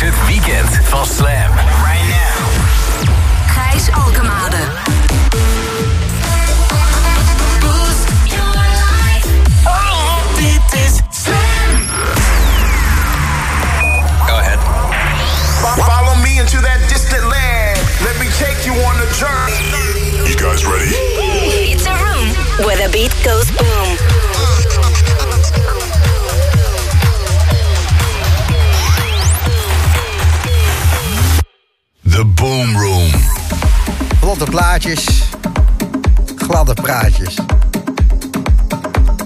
het weekend van Slam. Gladde praatjes.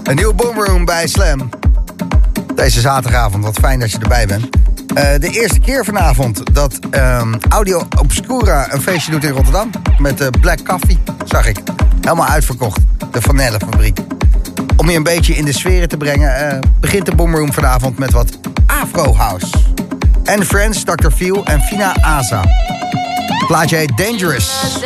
Een nieuwe boomroom bij Slam. Deze zaterdagavond, wat fijn dat je erbij bent. Eh, de eerste keer vanavond dat ehm, Audio Obscura een feestje doet in Rotterdam. Met de Black Coffee, zag ik. Helemaal uitverkocht, de Vanellenfabriek. Om je een beetje in de sferen te brengen... eh, begint de boomroom vanavond met wat Afro House. En Friends, Dr. Phil en Fina Aza. Het plaatje heet Dangerous.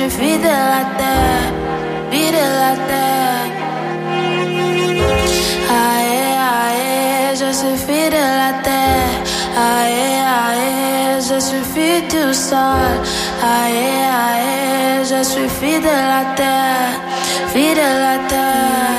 tu vis de la terre, vis de la terre. Aïe, aïe, je suffis de la terre. Aïe, aïe, je sol. Aê, aê, já suffis vira la terre, tá, vis de la. Tá.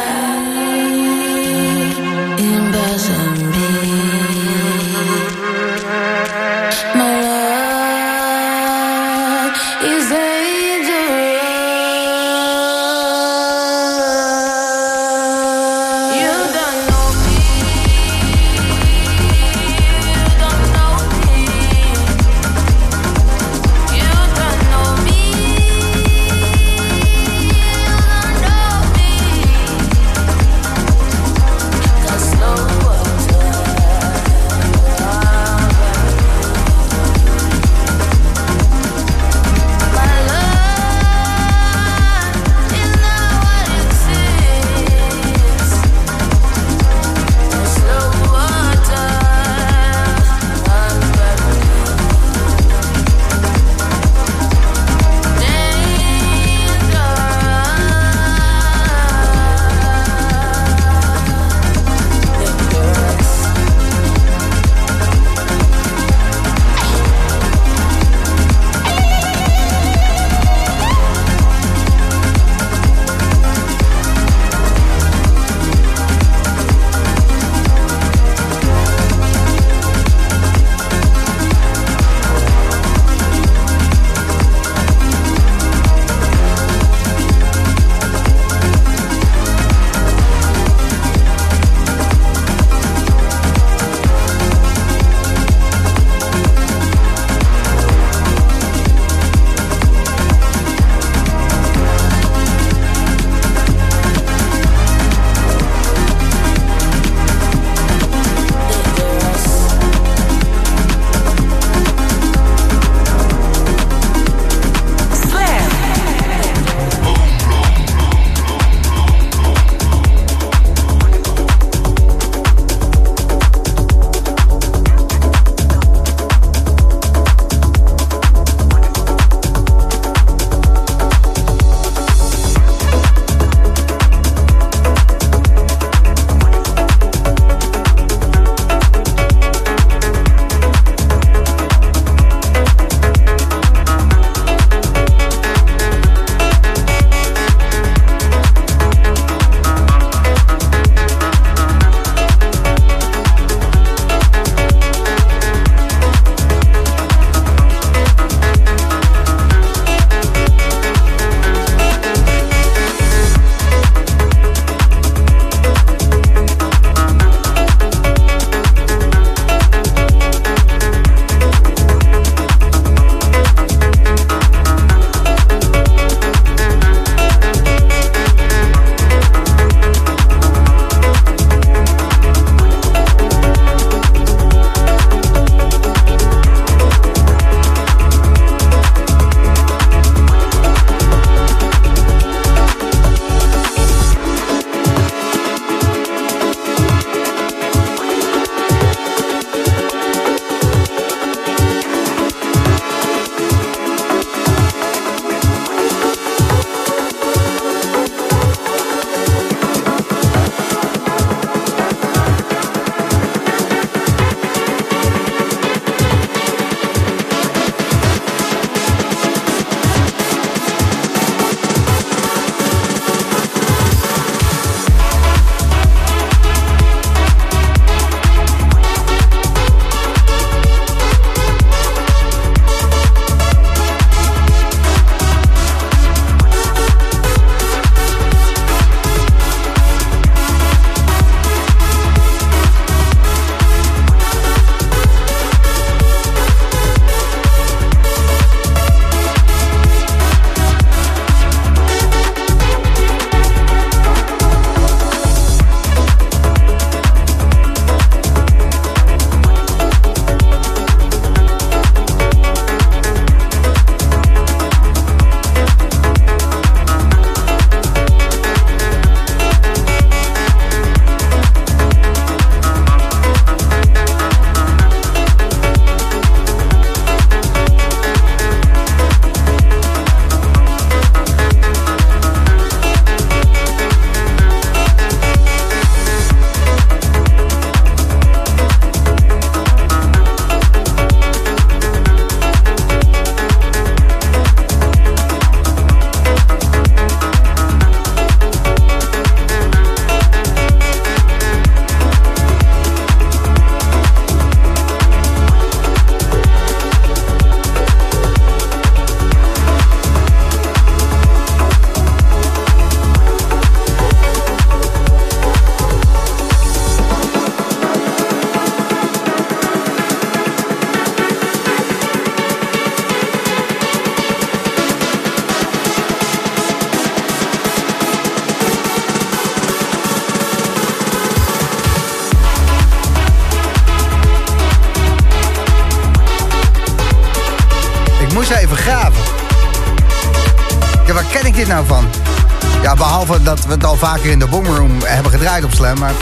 Het al vaker in de Boomroom hebben gedraaid op Slam, maar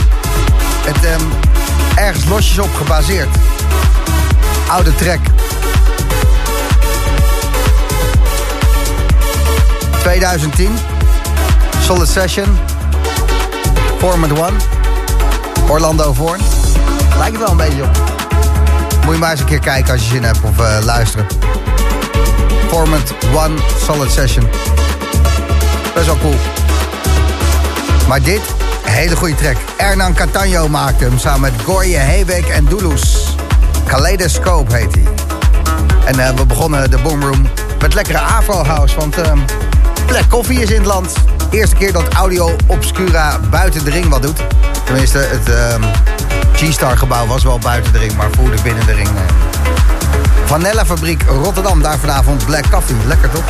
het ehm, ergens losjes op gebaseerd. Oude track. 2010. Solid Session. Format One. Orlando Voorn. Lijkt het wel een beetje op. Moet je maar eens een keer kijken als je zin hebt of eh, luisteren. Format One Solid Session. Best wel cool. Maar dit, hele goede track. Hernan Catano maakte hem samen met Gorje Hebeek en Dulus. Kaleidoscope heet hij. En eh, we begonnen de Boomroom met lekkere Afro House. Want uh, Black Coffee is in het land. Eerste keer dat Audio Obscura buiten de ring wat doet. Tenminste, het uh, G-Star gebouw was wel buiten de ring, maar voerde binnen de ring. Uh. Vanilla Fabriek Rotterdam, daar vanavond Black Coffee. Lekker toch?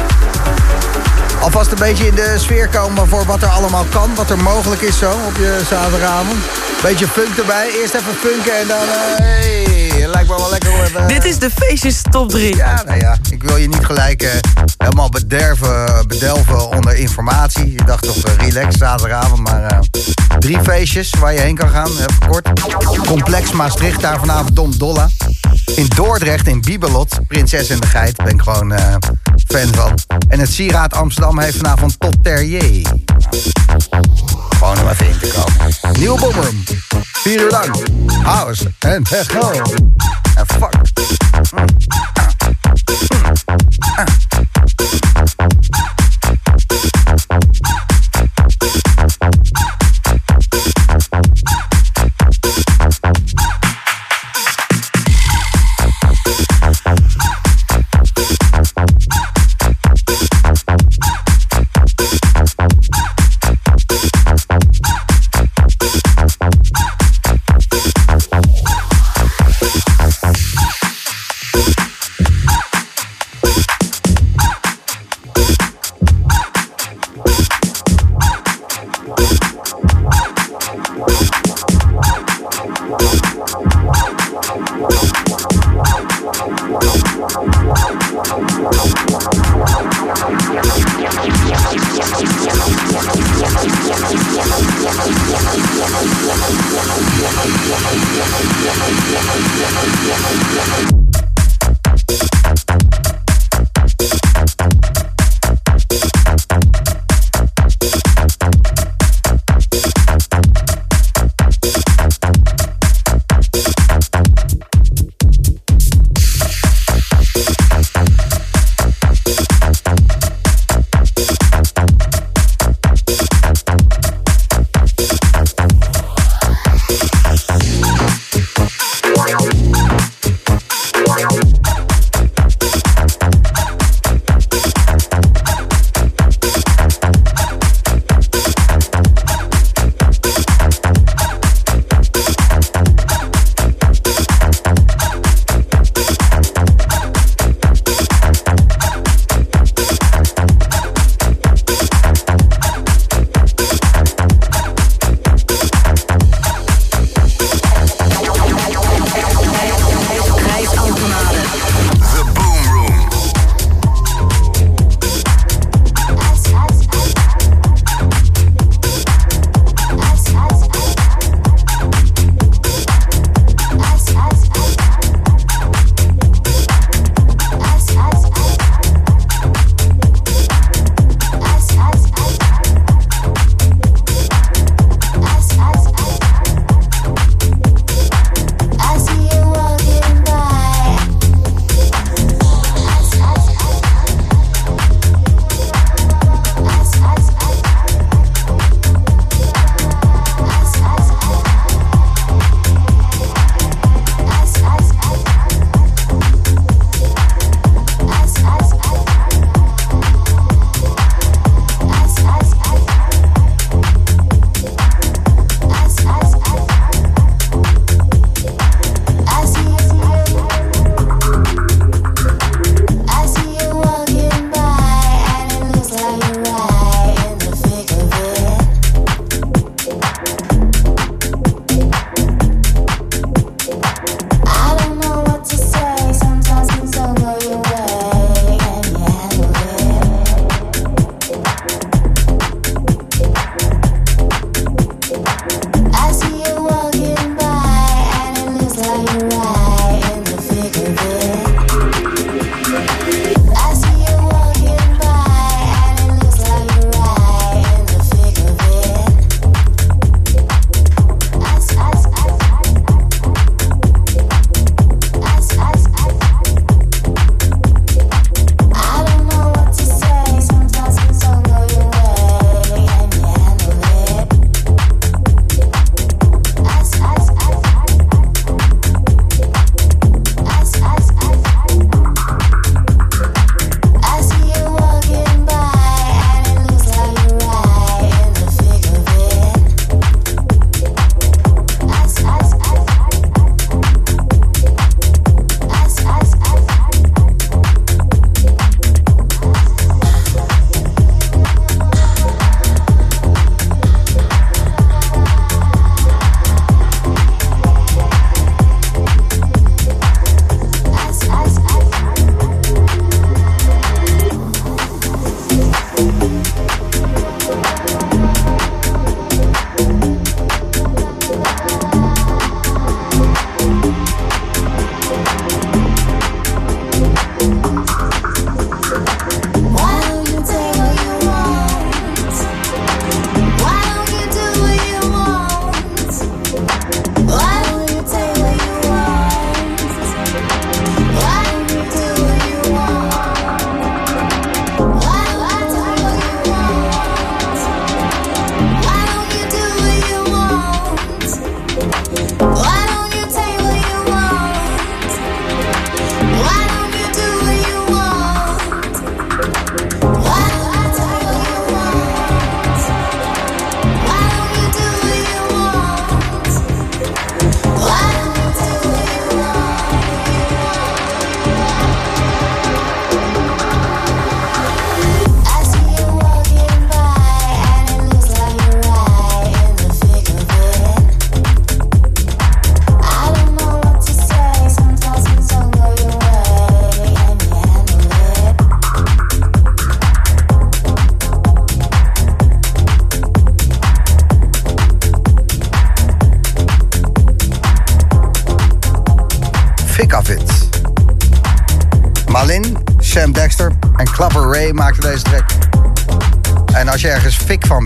Alvast een beetje in de sfeer komen voor wat er allemaal kan. Wat er mogelijk is zo op je zaterdagavond. Beetje funk erbij. Eerst even funken en dan... Uh, hey, lijkt me wel lekker. Even, Dit is de feestjes top 3. Ja, nou ja. Ik wil je niet gelijk uh, helemaal bederven, bedelven onder informatie. Je dacht toch uh, relax zaterdagavond. Maar drie feestjes waar je heen kan gaan. Even kort. Complex Maastricht, daar vanavond Dom Dolla. In Dordrecht, in Bibelot, Prinses en de Geit. Ben ik gewoon fan van. En het Sieraad Amsterdam heeft vanavond Tot Terrier. Gewoon om even in te komen. Nieuwe Boomroom. Vier uur lang. House en techno. En fuck.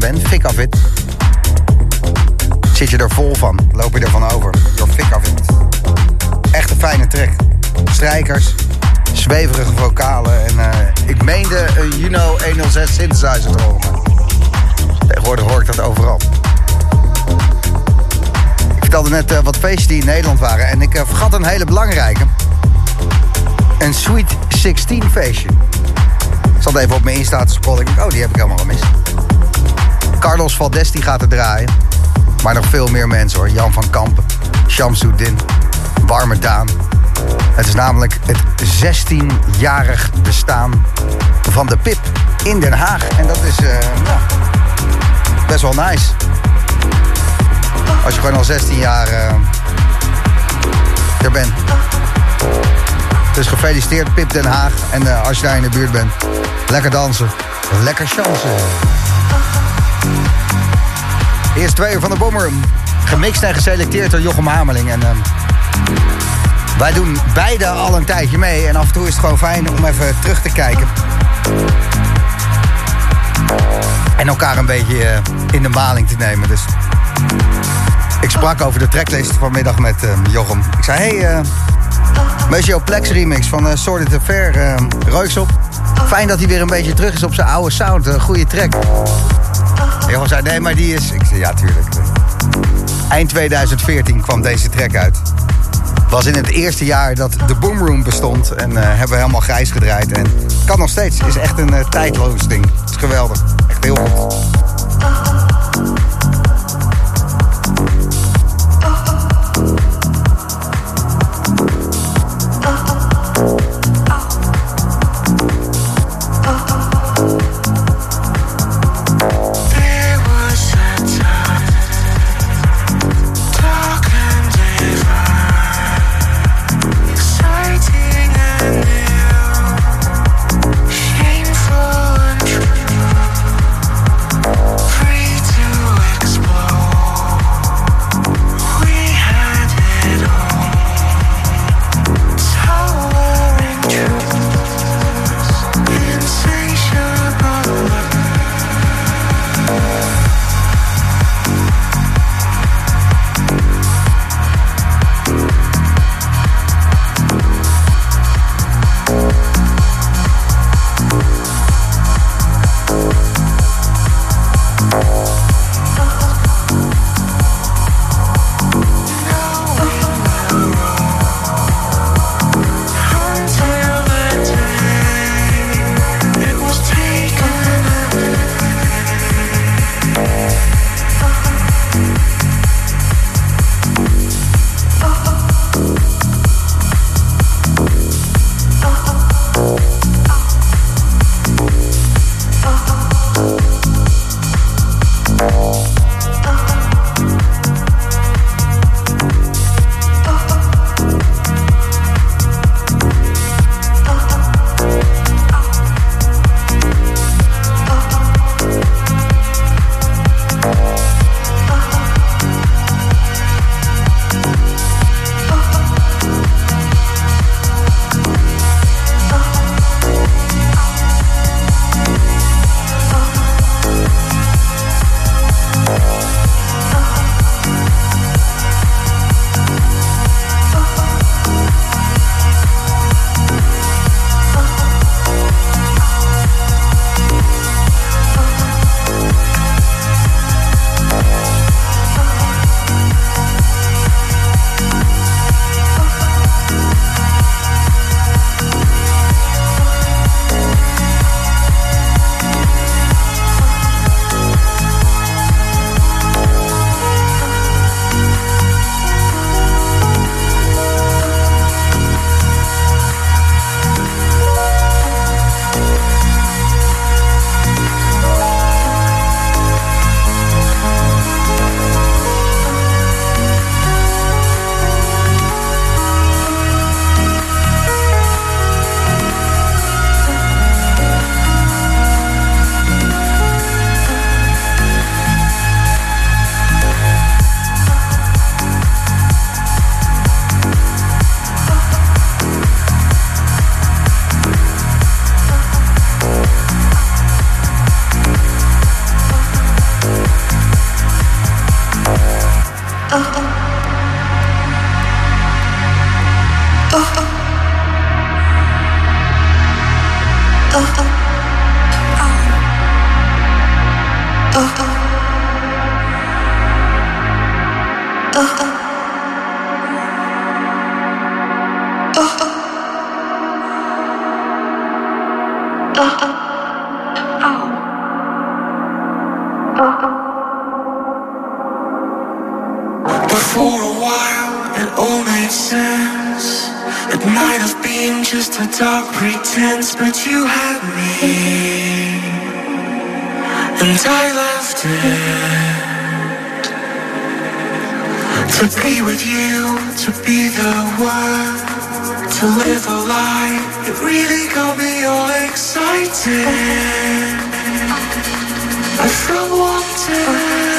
Van bent, zit je er vol van. Loop je ervan over. Your fik af it. Echt een fijne track. Strijkers, zweverige vocalen en eh, ik meende een Juno 106 synthesizer te horen. Tegenwoordig hoor ik dat overal. Ik vertelde net eh, wat feestjes die in Nederland waren en ik eh, vergat een hele belangrijke. Een Sweet 16 feestje. Ik zat even op mijn Insta te scrollen. Ik dacht, oh, die heb ik helemaal gemist. Carlos Valdes die gaat er draaien. Maar nog veel meer mensen hoor. Jan van Kampen, Shamsuddin, Warme Daan. Het is namelijk het 16-jarig bestaan van de PIP in Den Haag. En dat is eh, best wel nice. Als je gewoon al 16 jaar eh, er bent. Dus gefeliciteerd Pip Den Haag. En eh, als je daar in de buurt bent, lekker dansen. Lekker chansen. Eerst twee uur van de Bommeroom. Gemixt en geselecteerd door Jochem Hameling. En ehm, wij doen beide al een tijdje mee. En af en toe is het gewoon fijn om even terug te kijken. En elkaar een beetje eh, in de maling te nemen. Dus ik sprak over de tracklist vanmiddag met ehm, Jochem. Ik zei, hey, eh Monsieur Plex remix van uh, Sorted Affair, uh, Reuksel. Fijn dat hij weer een beetje terug is op zijn oude sound. Een goede track. En Jochem zei, nee, maar die is... Ik zei, ja, tuurlijk. Eind 2014 kwam deze track uit. Was in het eerste jaar dat de Boomroom bestond. En eh, hebben we helemaal grijs gedraaid. En kan nog steeds. Is echt een eh, tijdloos ding. Is geweldig. Echt heel goed. pretense, but you had me, and I left it to be with you, to be the one, to live a lie. It really got me all excited. I felt wanted.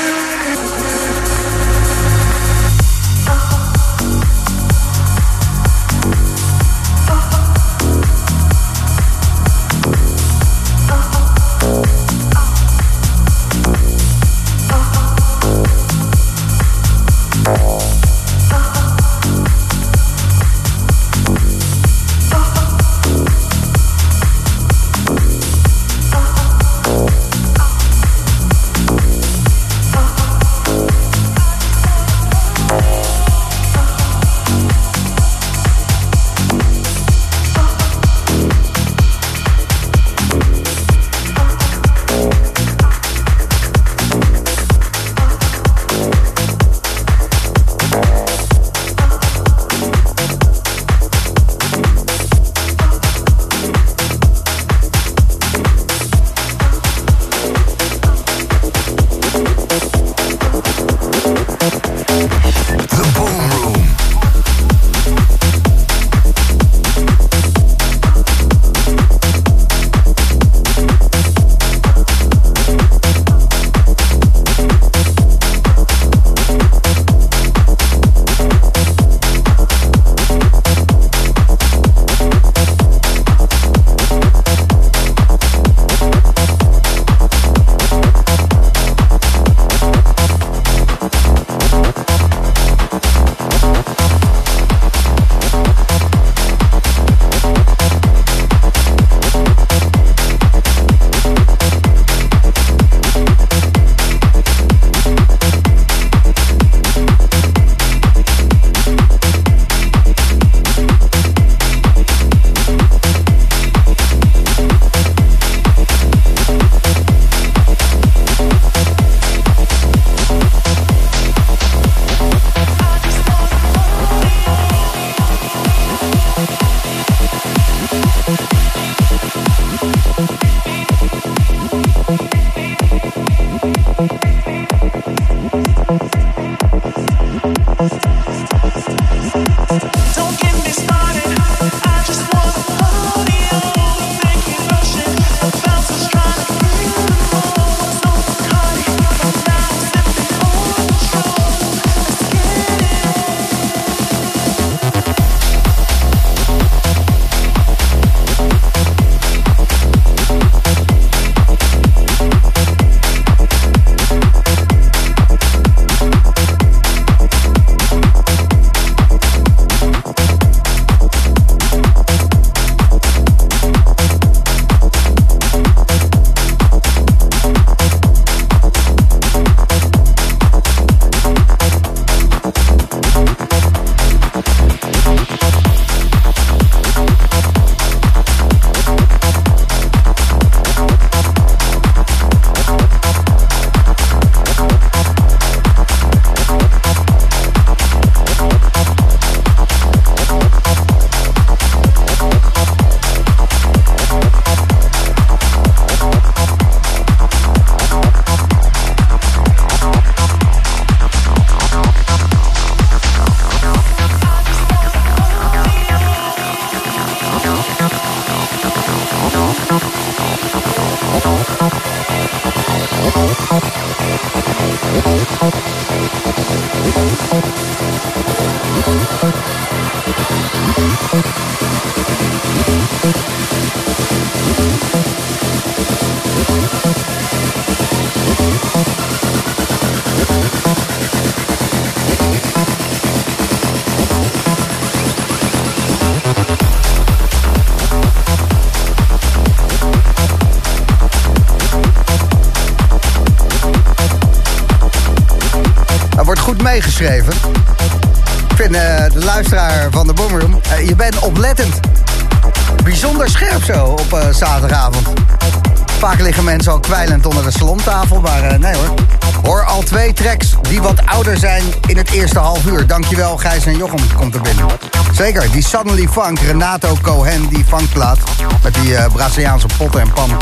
Dankjewel, Gijs en Jochem komt er binnen. Zeker, die Suddenly Funk, Renato Cohen, die funkplaat. Met die eh, Braziliaanse potten en pannen.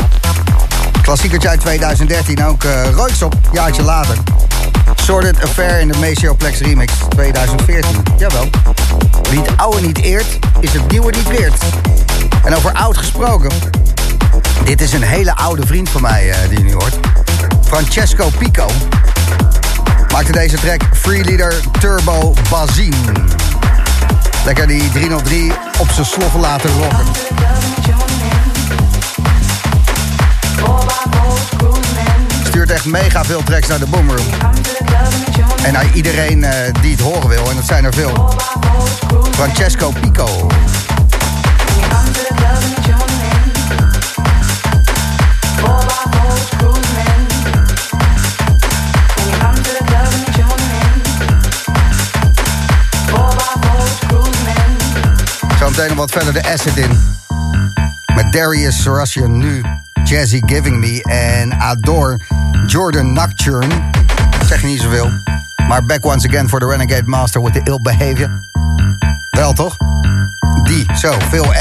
Klassiekertje uit 2013, ook uh, Royksop, jaartje later. Sorted Affair in de Meseoplex Remix 2014. Jawel. Wie het oude niet eert, is het nieuwe niet weert. En over oud gesproken. Dit is een hele oude vriend van mij uh, die je nu hoort. Francesco Pico. Maakte deze track Freeleader Turbo Bazin. Lekker die 303 op zijn sloffen laten rocken. Stuurt echt mega veel tracks naar de Boomroom. En naar iedereen uh, die het horen wil, en dat zijn er veel. Francesco Pico. Zometeen nog wat verder de acid in. Met Darius Sarasian nu. Jazzy Giving Me en Adore Jordan Nocturne. Zeg niet zoveel. Maar back once again for the Renegade Master with the ill behavior. Wel toch? Die, zo, veel.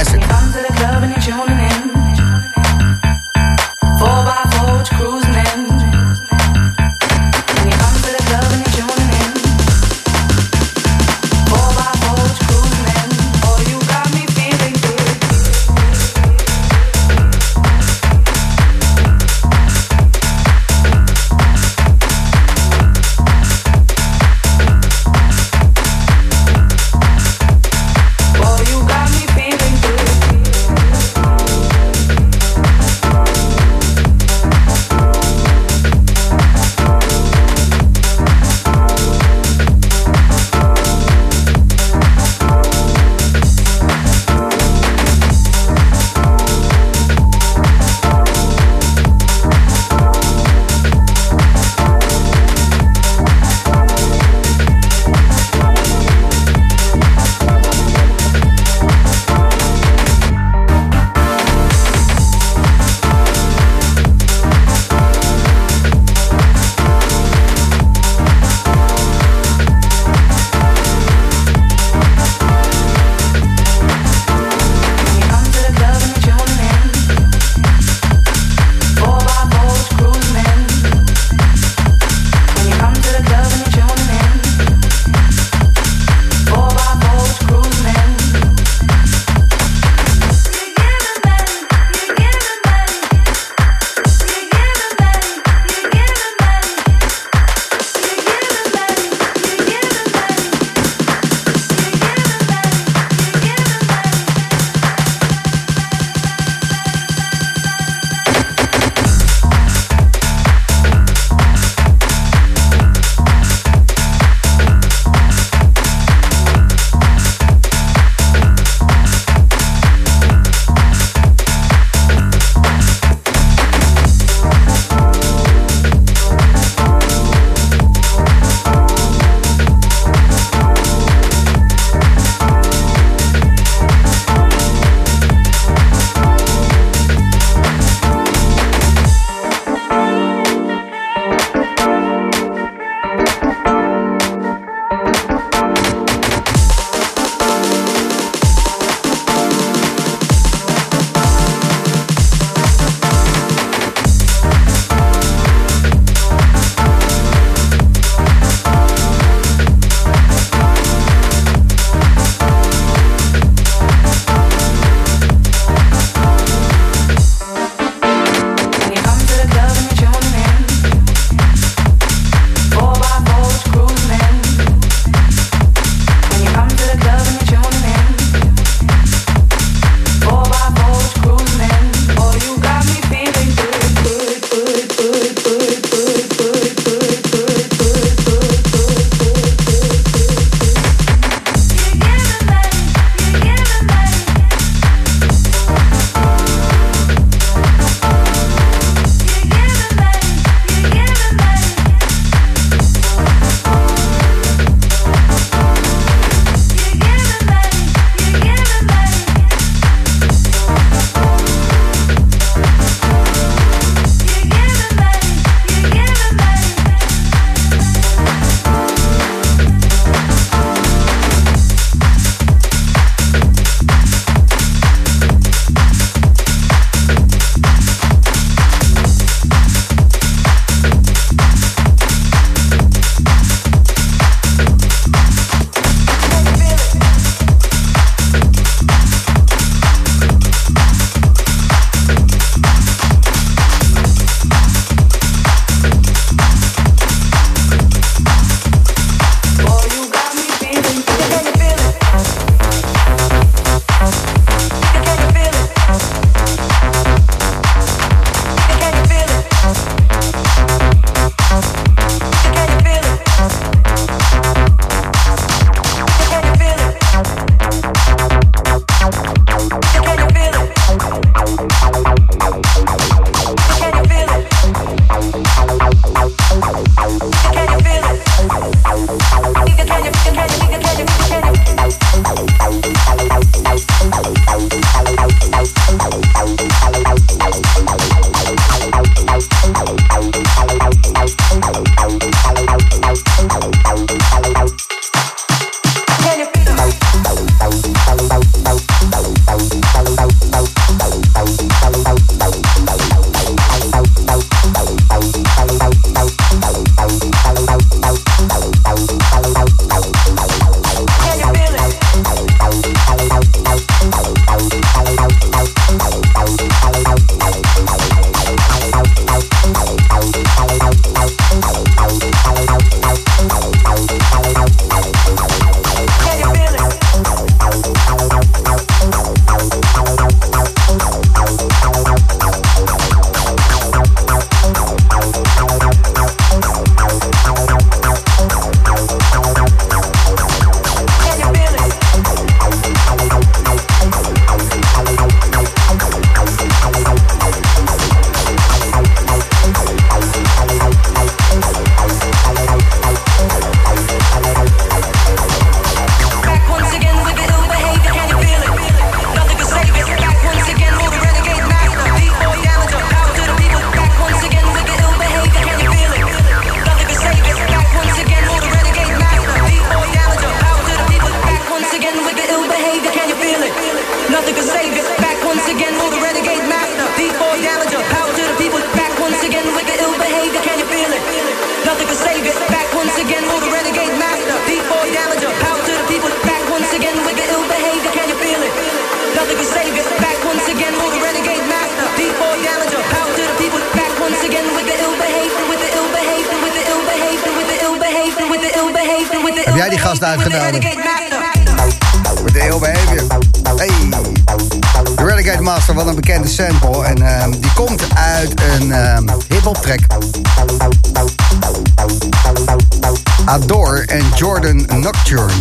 Nocturne.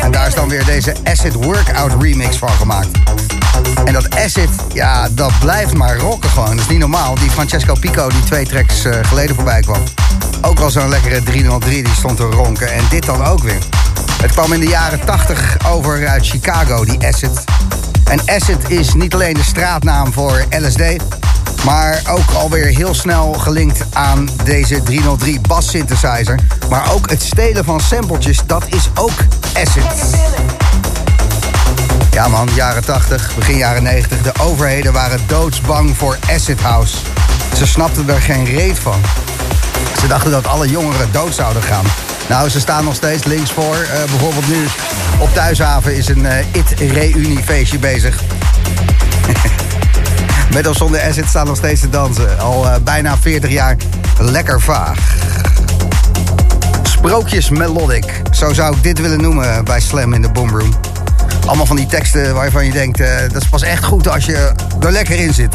En daar is dan weer deze Acid Workout remix van gemaakt. En dat Acid, ja, dat blijft maar rocken gewoon. Dat is niet normaal. Die Francesco Pico, die twee tracks eh, geleden voorbij kwam. Ook al zo'n lekkere 303, die stond te ronken. En dit dan ook weer. Het kwam in de jaren 80 over uit Chicago, die Acid. En Acid is niet alleen de straatnaam voor LSD... maar ook alweer heel snel gelinkt aan deze 303 bass synthesizer. Maar ook het stelen van sampletjes, dat is ook Acid. Ja man, jaren 80, begin jaren 90. De overheden waren doodsbang voor Acid House. Ze snapten er geen reet van. Ze dachten dat alle jongeren dood zouden gaan. Nou, ze staan nog steeds links voor. Eh, bijvoorbeeld nu op Thuishaven is een eh, IT-reuniefeestje bezig. Met of zonder Acid staan nog steeds te dansen. Al eh, bijna 40 jaar lekker vaag. Sprookjes melodic. Zo zou ik dit willen noemen bij Slam in de Boomroom. Allemaal van die teksten waarvan je denkt... eh, dat is pas echt goed als je er lekker in zit.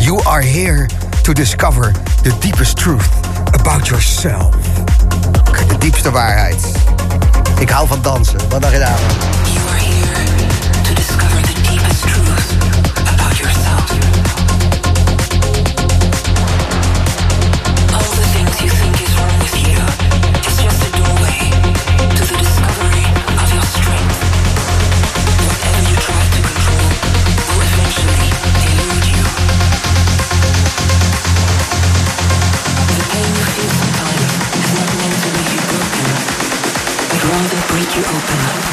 You are here to discover the deepest truth about yourself. De diepste waarheid. Ik hou van dansen. Wat dacht je daarvan? You open.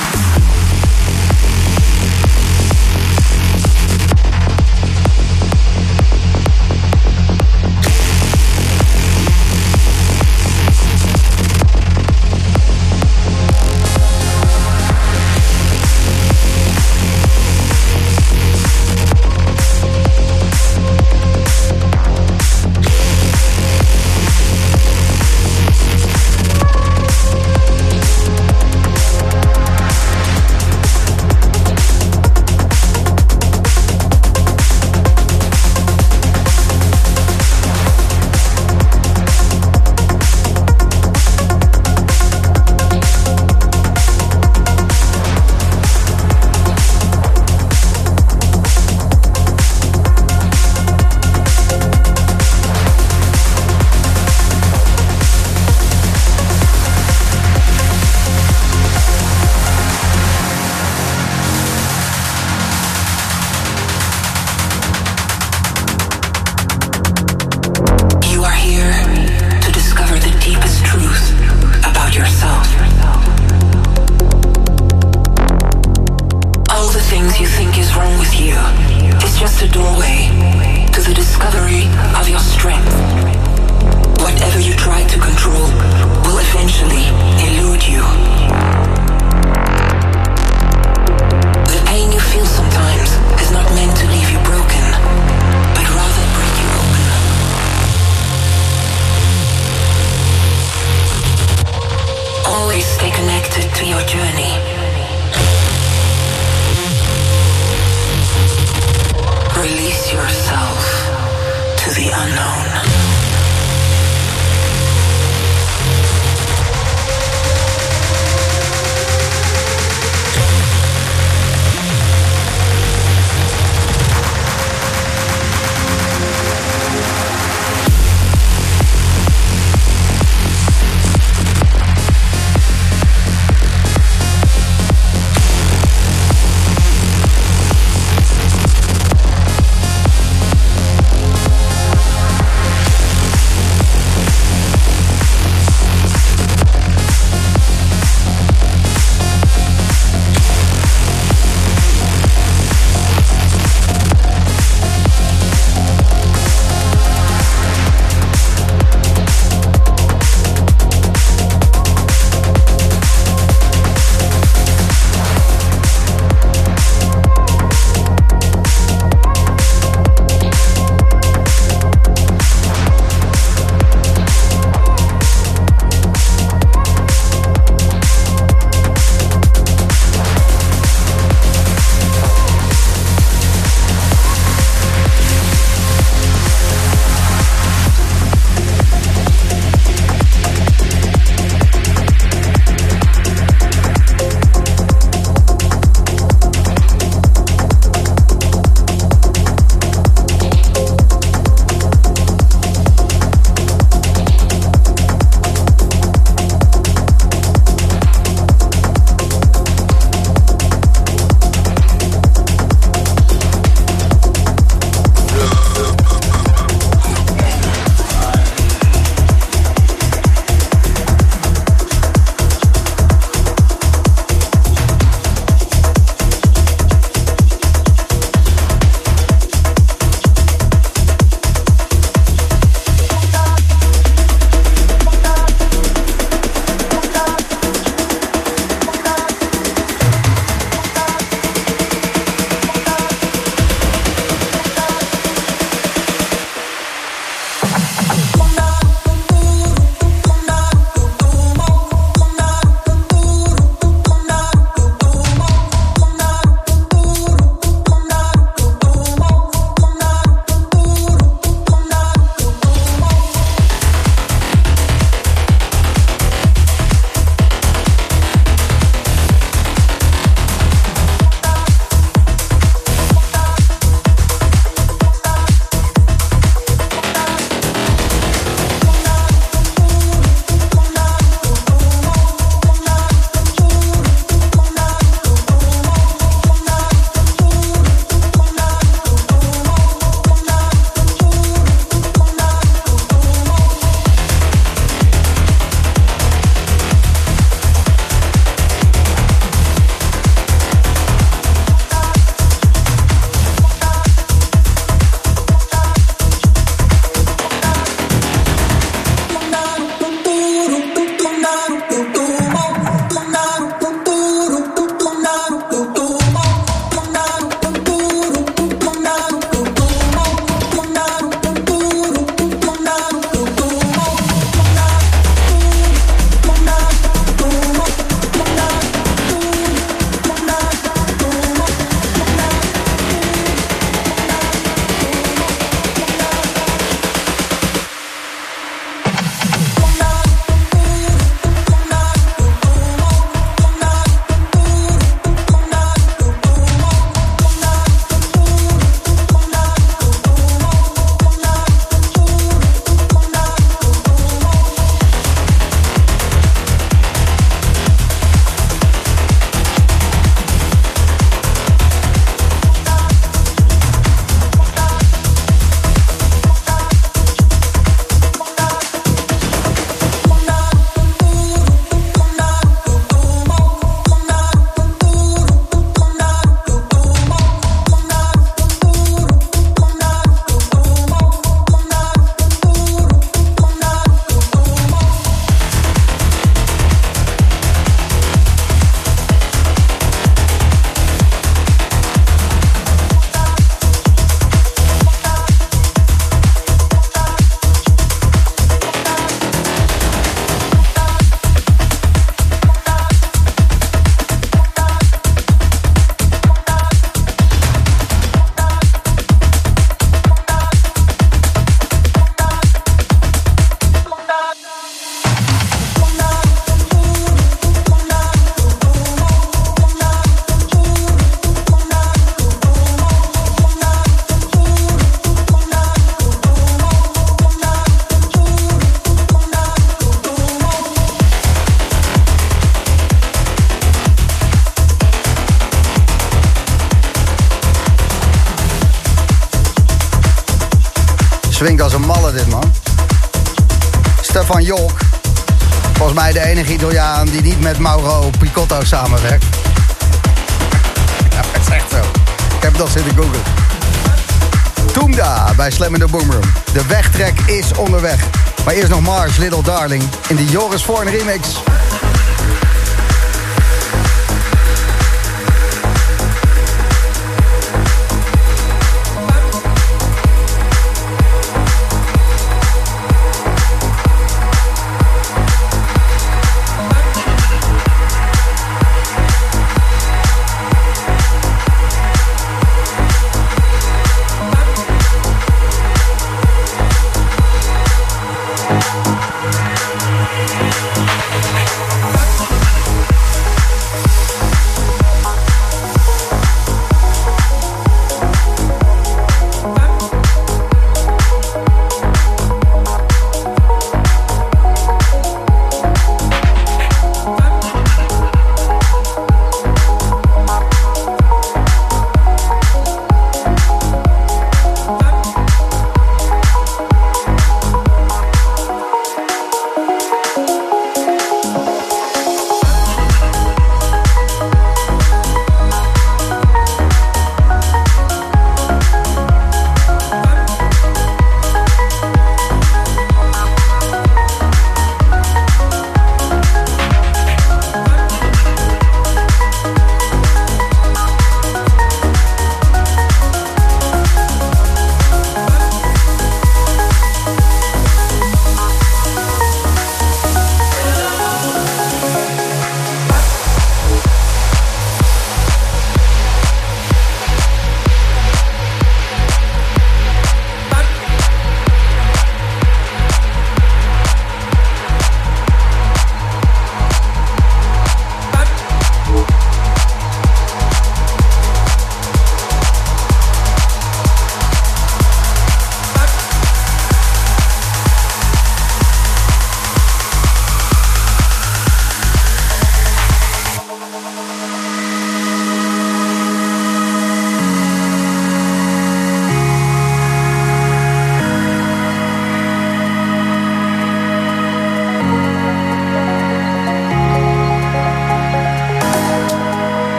Little Darling. In de Joris Voorn remix.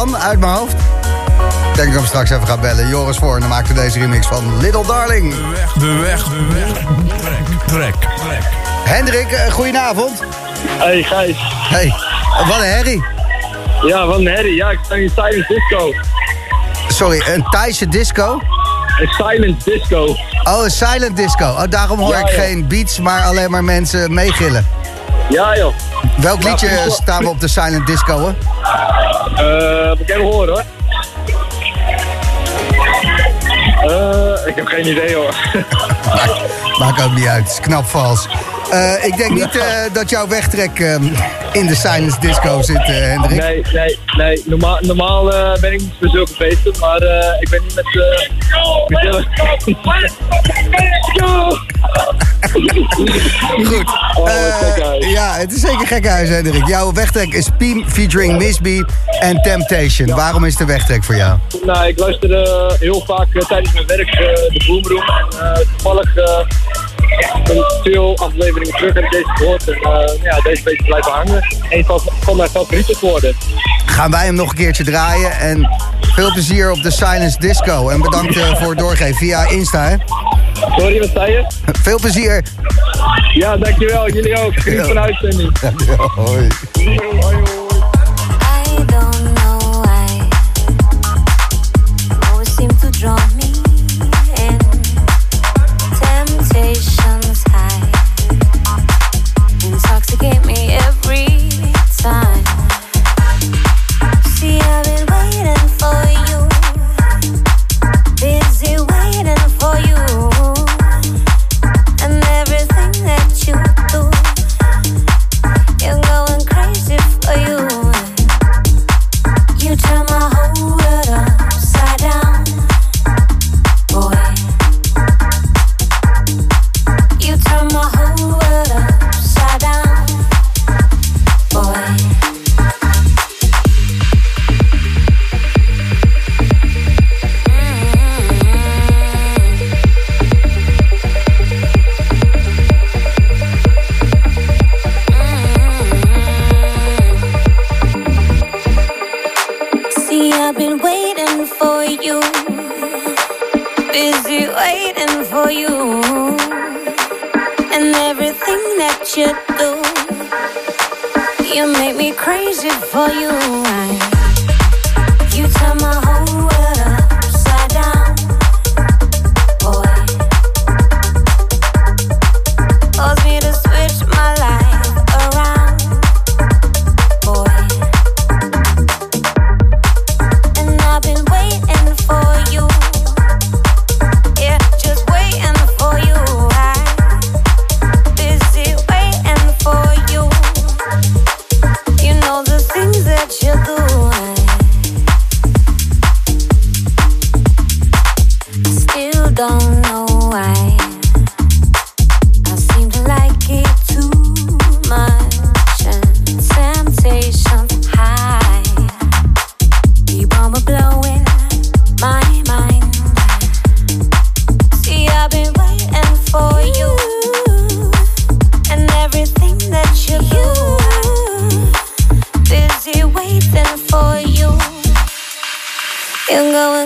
Taiwan, uit mijn hoofd. Ik denk dat ik hem straks even ga bellen. Joris Voorn maakte deze remix van Little Darling. De weg, de weg, de weg. Trek, trek, trek. Hendrik, eh, goedenavond. Hey Gijs. Hey, wat een herrie. Ja, wat een herrie. Ja, ik sta in Silent Disco. Sorry, een Thaise disco? Een Silent Disco. Oh, een silent disco. Oh, daarom hoor Ja, ik joh. geen beats, maar alleen maar mensen meegillen. Ja joh. Welk Ja, liedje staan we op de silent disco, hoor? Eh, moet ik even horen hoor. Eh, ik heb geen idee hoor. Maakt ook niet uit, het is knap vals. Eh, ik denk niet eh, dat jouw wegtrek ehm, in de silent disco zit, eh, Hendrik. Nee, nee, nee. Normaal, normaal eh, ben ik niet voor zulke feesten, maar eh, ik ben niet met... eh met Goed. Oh, Eh, ja, het is zeker gekhuis, Hendrik. Jouw wegtrek is Piem featuring Miss B en Temptation. Waarom is de wegtrek voor jou? nou, ik luister eh, heel vaak eh, tijdens mijn werk eh, de Boomroom. En toevallig een veel afleveringen terug heb deze gehoord. En eh, ja, deze beetje blijven hangen. Een van, van mijn favorieten geworden. Gaan wij hem nog een keertje draaien. En veel plezier op de Silence Disco. En bedankt eh, voor het doorgeven via Insta. Sorry, wat zei je? Veel plezier. Ja, dankjewel. Jullie ook. Geniet van de uitzending. Hoi, hoi.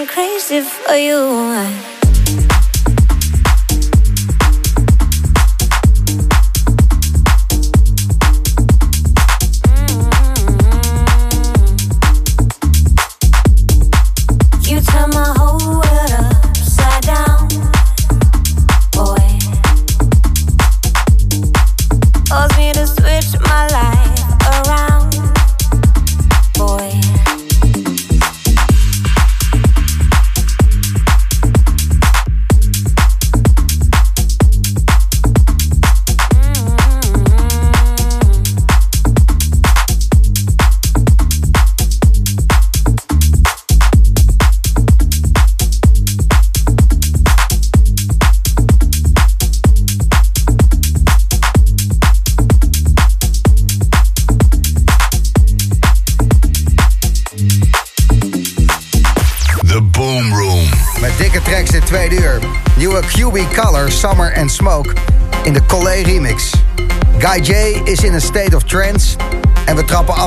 crazy for you.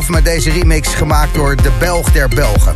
Maar met deze remix gemaakt door de Belg der Belgen.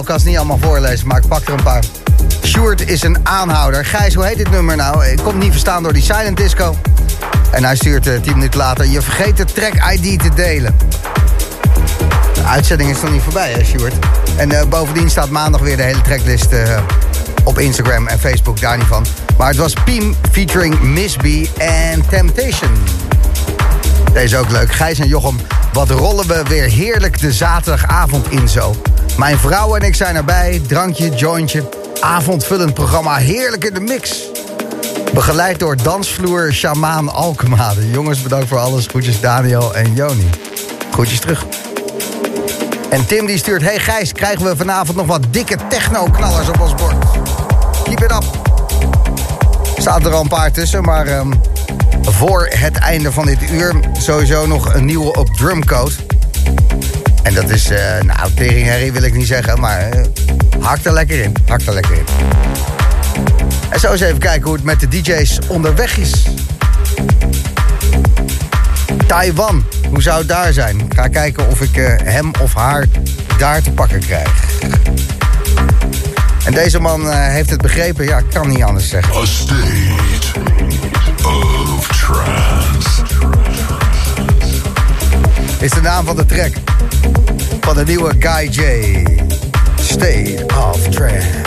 Ik kan ze niet allemaal voorlezen, maar ik pak er een paar. Sjoerd is een aanhouder. Gijs, hoe heet dit nummer nou? Ik kom niet verstaan door die silent disco. En hij stuurt uh, 10 minuten later... je vergeet de track ID te delen. De uitzending is nog niet voorbij, hè, Sjoerd? En uh, bovendien staat maandag weer de hele tracklist uh, op Instagram en Facebook, daar niet van. Maar het was Piem featuring Miss B en Temptation. Deze ook leuk. Gijs en Jochem, wat rollen we weer heerlijk de zaterdagavond in zo. Mijn vrouw en ik zijn erbij, drankje, jointje, avondvullend programma, heerlijk in de mix. Begeleid door dansvloer Shamaan Alkemade. Jongens, bedankt voor alles. Groetjes Daniel en Joni. Groetjes terug. En Tim die stuurt... Hey Gijs, krijgen we vanavond nog wat dikke techno-knallers op ons bord? Keep it up. Staat er al een paar tussen, maar... Um, voor het einde van dit uur sowieso nog een nieuwe op Drumcode. En dat is, uh, nou, teringherrie wil ik niet zeggen, maar uh, hakt er lekker in. Hakt er lekker in. En zo eens even kijken hoe het met de DJ's onderweg is. Taiwan, hoe zou het daar zijn? Ik ga kijken of ik uh, hem of haar daar te pakken krijg. En deze man heeft het begrepen, ja, ik kan niet anders zeggen. A state of trance. Is de naam van de track van de nieuwe Guy J. State of Trance.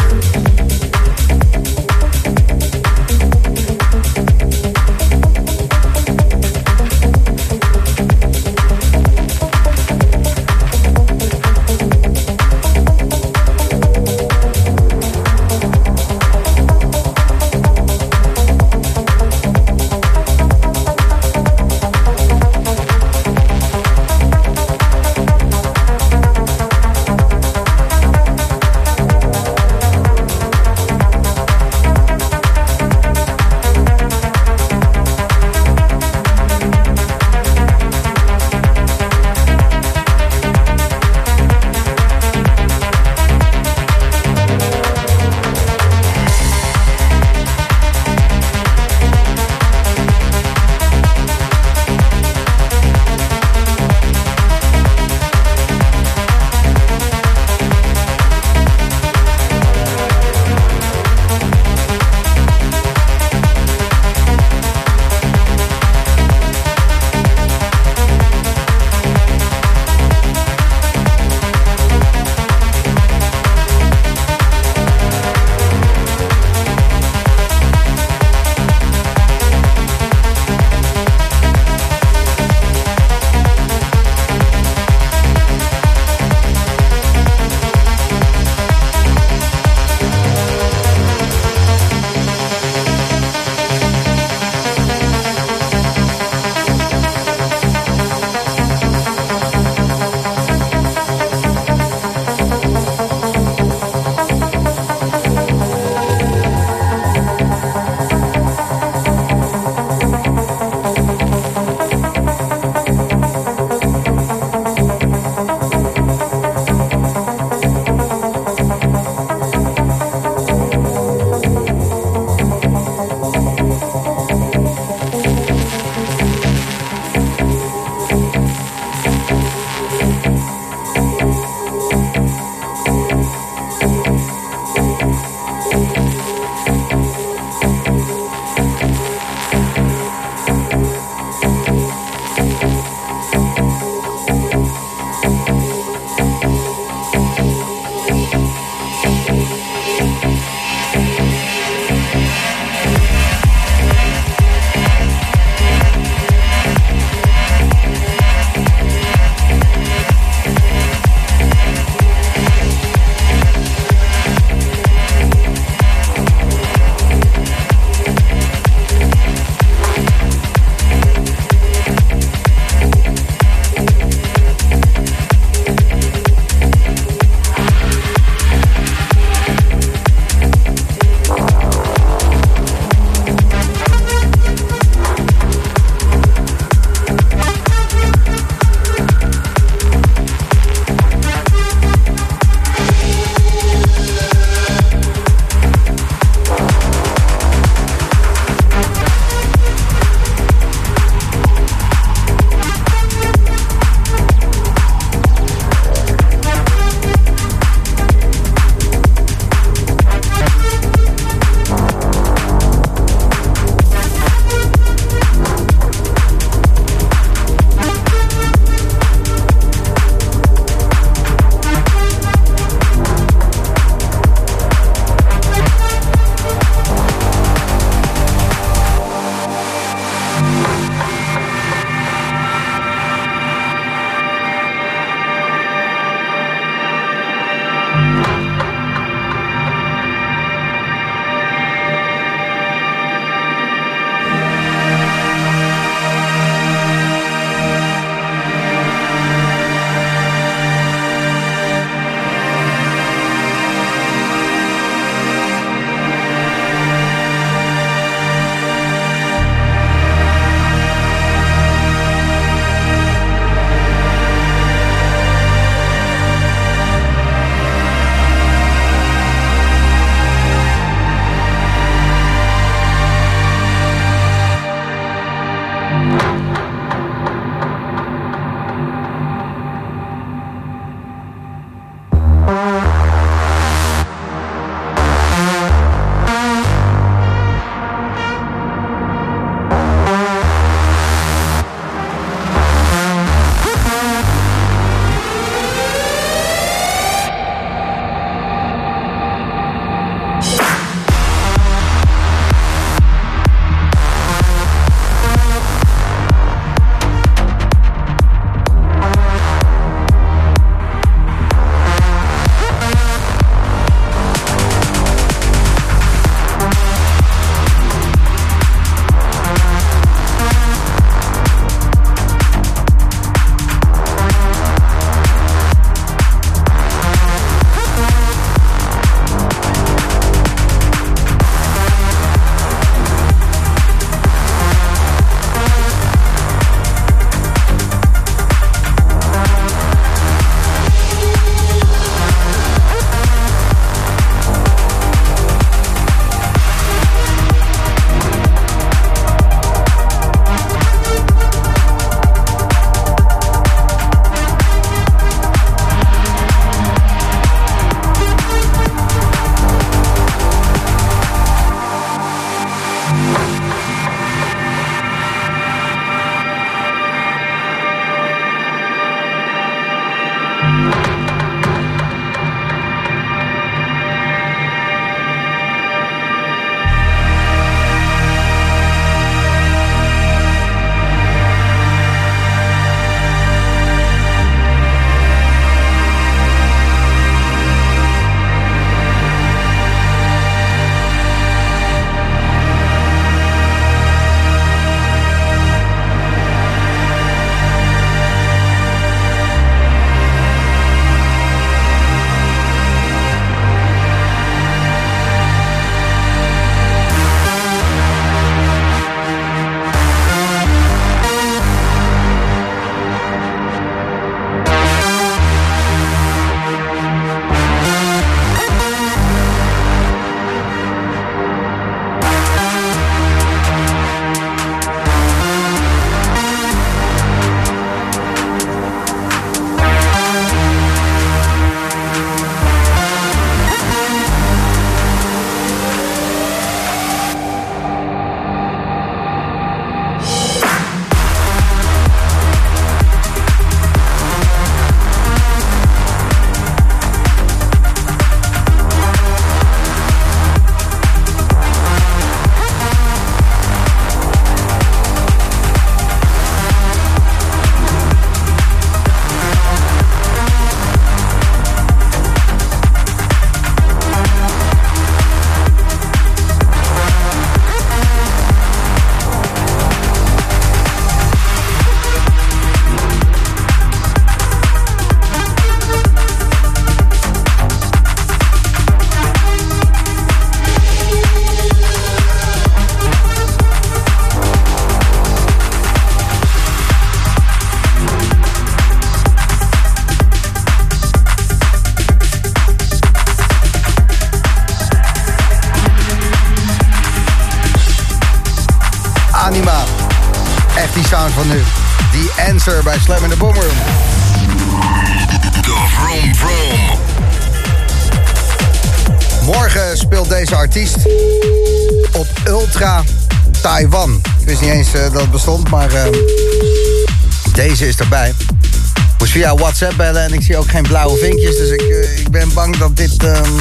WhatsApp en ik zie ook geen blauwe vinkjes. Dus ik, eh, ik ben bang dat dit ehm,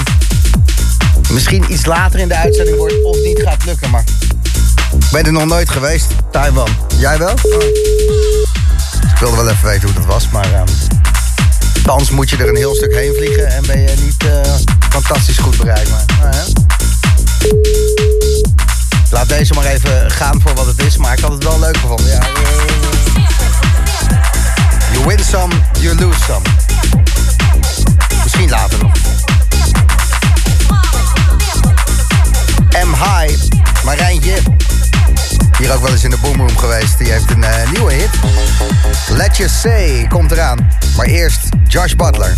misschien iets later in de uitzending wordt of niet gaat lukken. Maar ik ben er nog nooit geweest, Taiwan. Jij wel? Oh. Ik wilde wel even weten hoe dat was, maar... ehm Thans moet je er een heel stuk heen vliegen en ben je niet eh, fantastisch goed bereikbaar. Nou ja. Laat deze maar even gaan voor wat het is, maar ik had het wel leuk gevonden. Ja, win some, you lose some. Misschien later nog. M. High, Marijntje. Hier ook wel eens in de boomroom geweest. Die heeft een eh, nieuwe hit. Let You Say komt eraan. Maar eerst Josh Butler.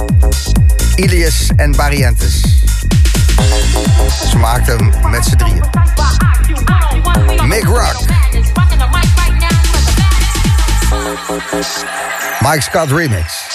Ilias en Barrientos. Ze hem met z'n drieën. Mick Rock. Mike Scott Remix.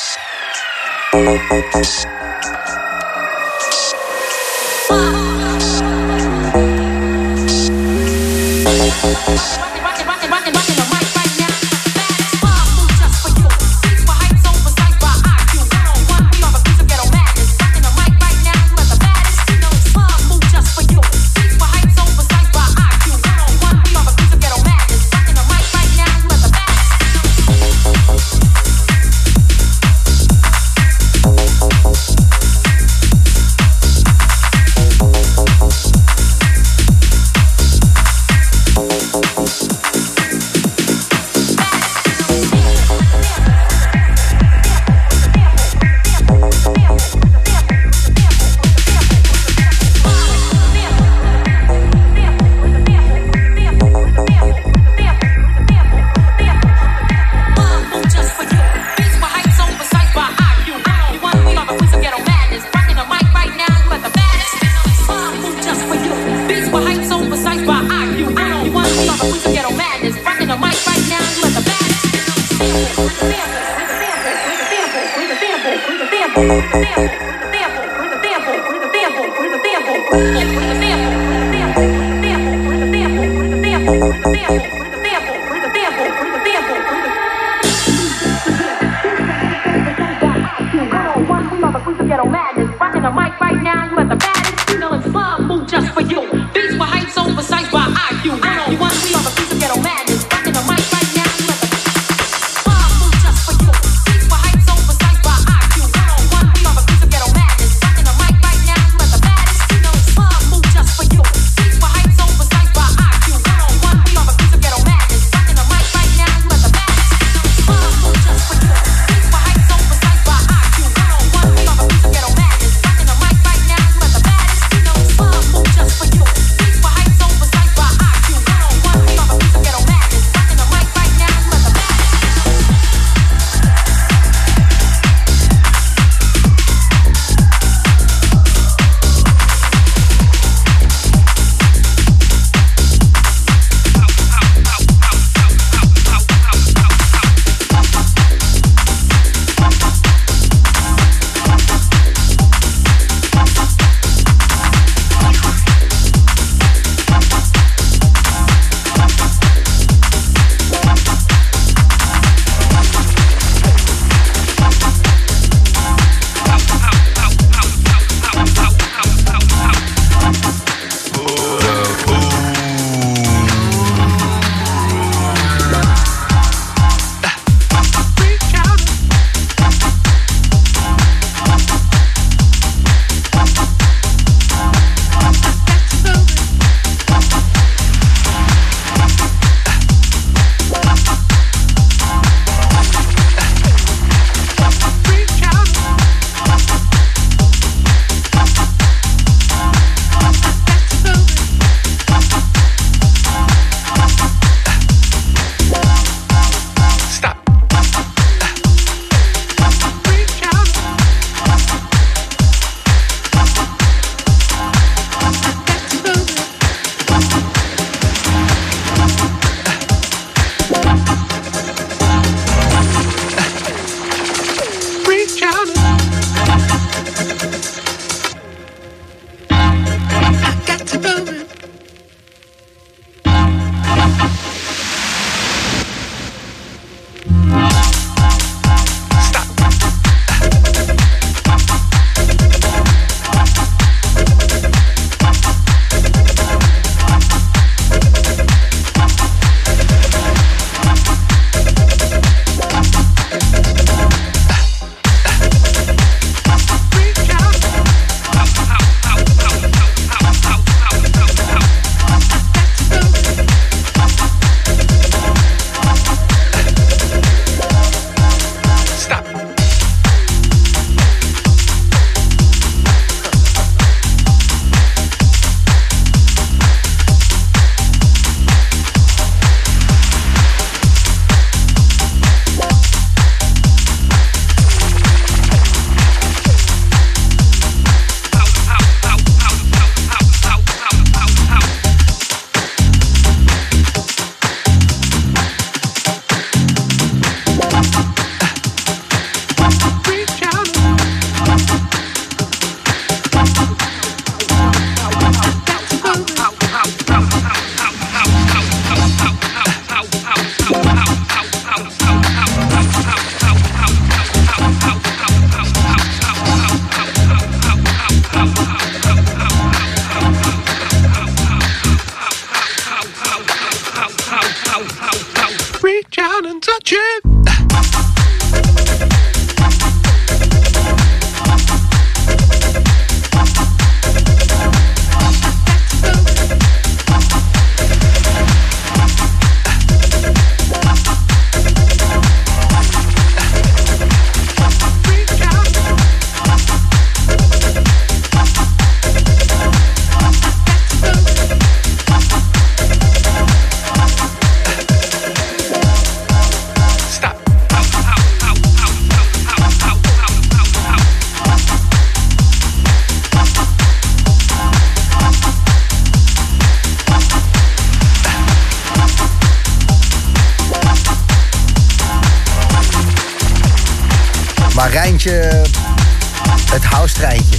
Het house-treintje.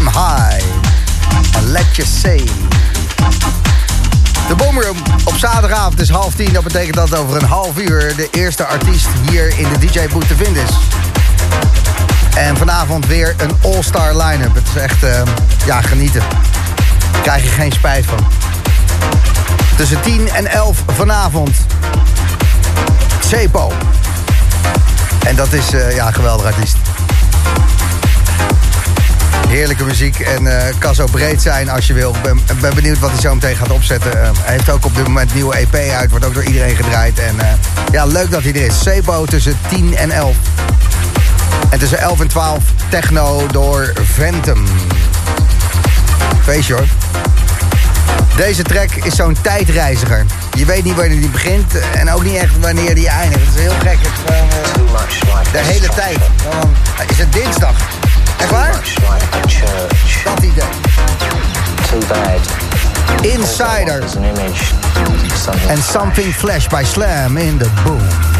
M High. And let you say. De Boomroom op zaterdagavond is half tien. Dat betekent dat over een half uur de eerste artiest hier in de DJ-boot te vinden is. En vanavond weer een all-star line-up. Het is echt, eh, ja, genieten. Daar krijg je geen spijt van. Tussen 10 en 11 vanavond. Cepo. En dat is eh, ja, een geweldig artiest. Heerlijke muziek en eh, kan zo breed zijn als je wil. Ik ben, ben benieuwd wat hij zo meteen gaat opzetten. Eh, hij heeft ook op dit moment een nieuwe EP uit. Wordt ook door iedereen gedraaid. En ja, leuk dat hij er is. Sebo tussen 10 en 11. En tussen 11 en 12 techno door Ventum. Feestje hoor. Deze track is zo'n tijdreiziger. Je weet niet wanneer die begint en ook niet echt wanneer die eindigt. Het is heel gek. Het is gewoon, eh, de hele tijd. Gewoon, is het dinsdag? Echt waar? Dat idee. Insider. En Something Flash by Slam in the Boom.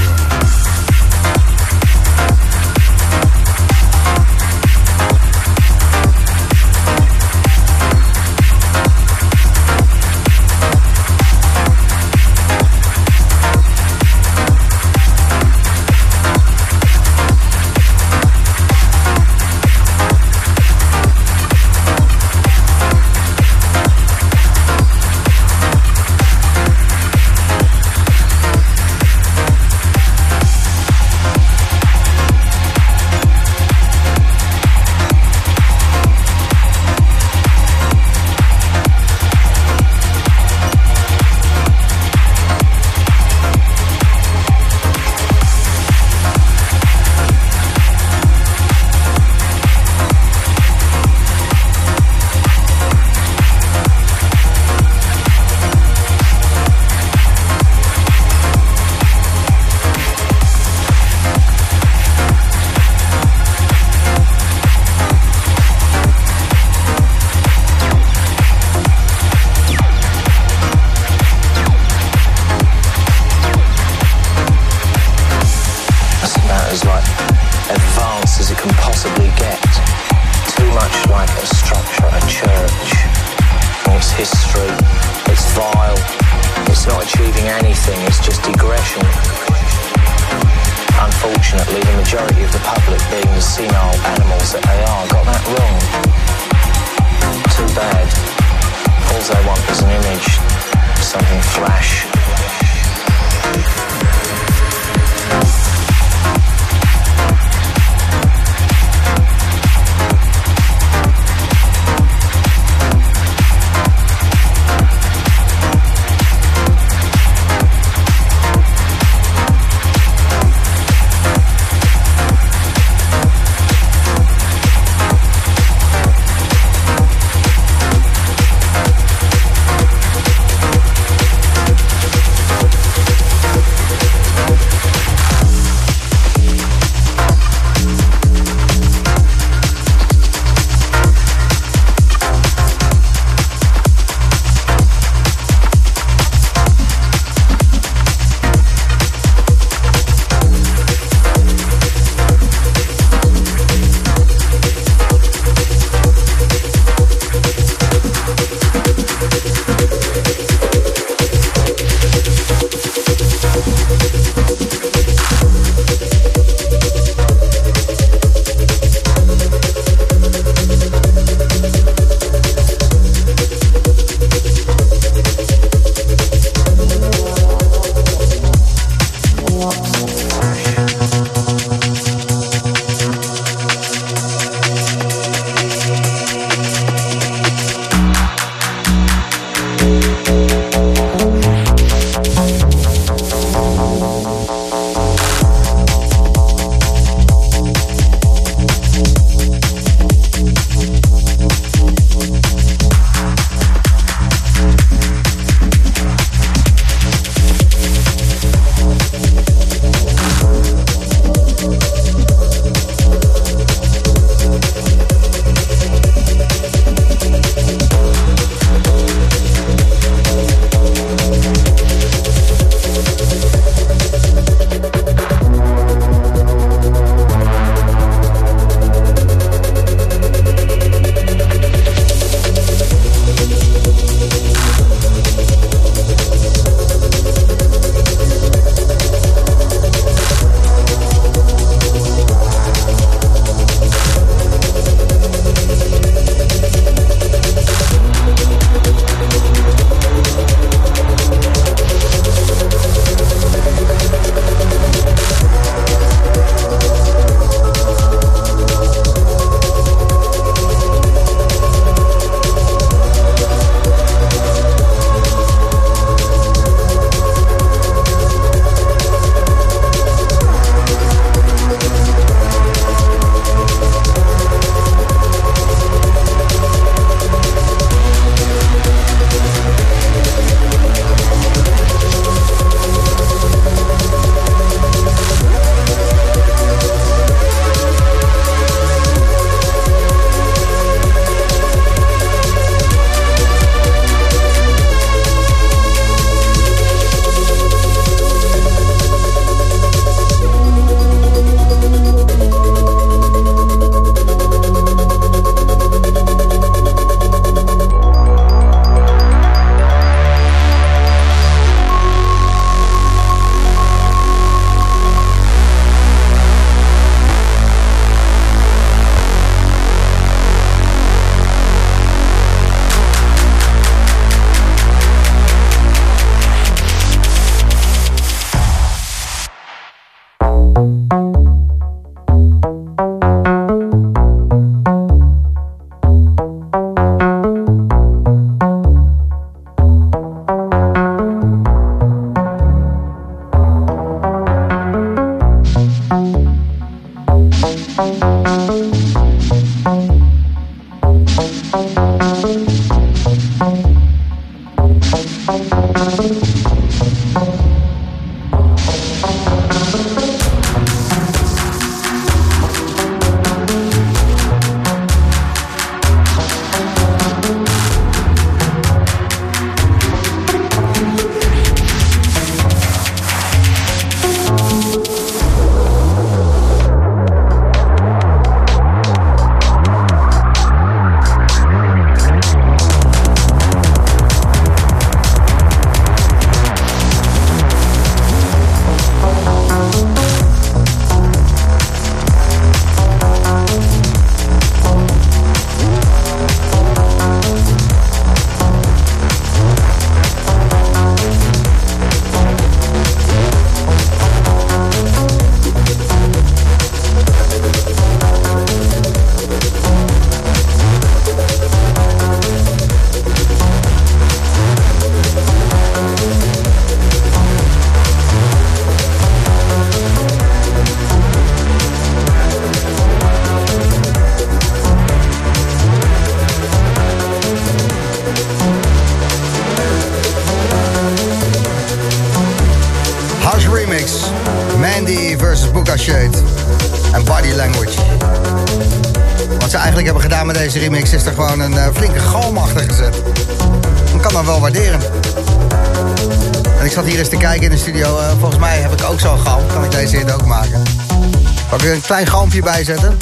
Ayrıca da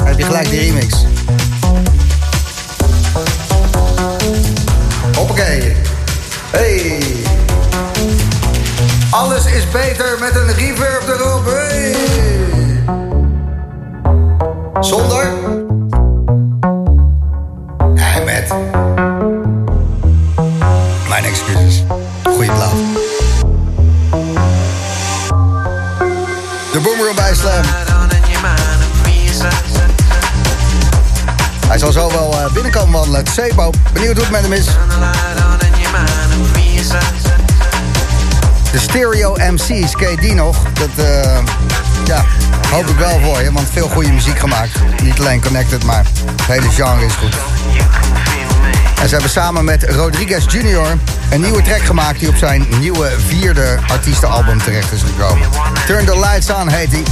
En ze hebben samen met Rodriguez Jr. een nieuwe track gemaakt... die op zijn nieuwe vierde artiestenalbum terecht is gekomen. Turn the Lights On heet die.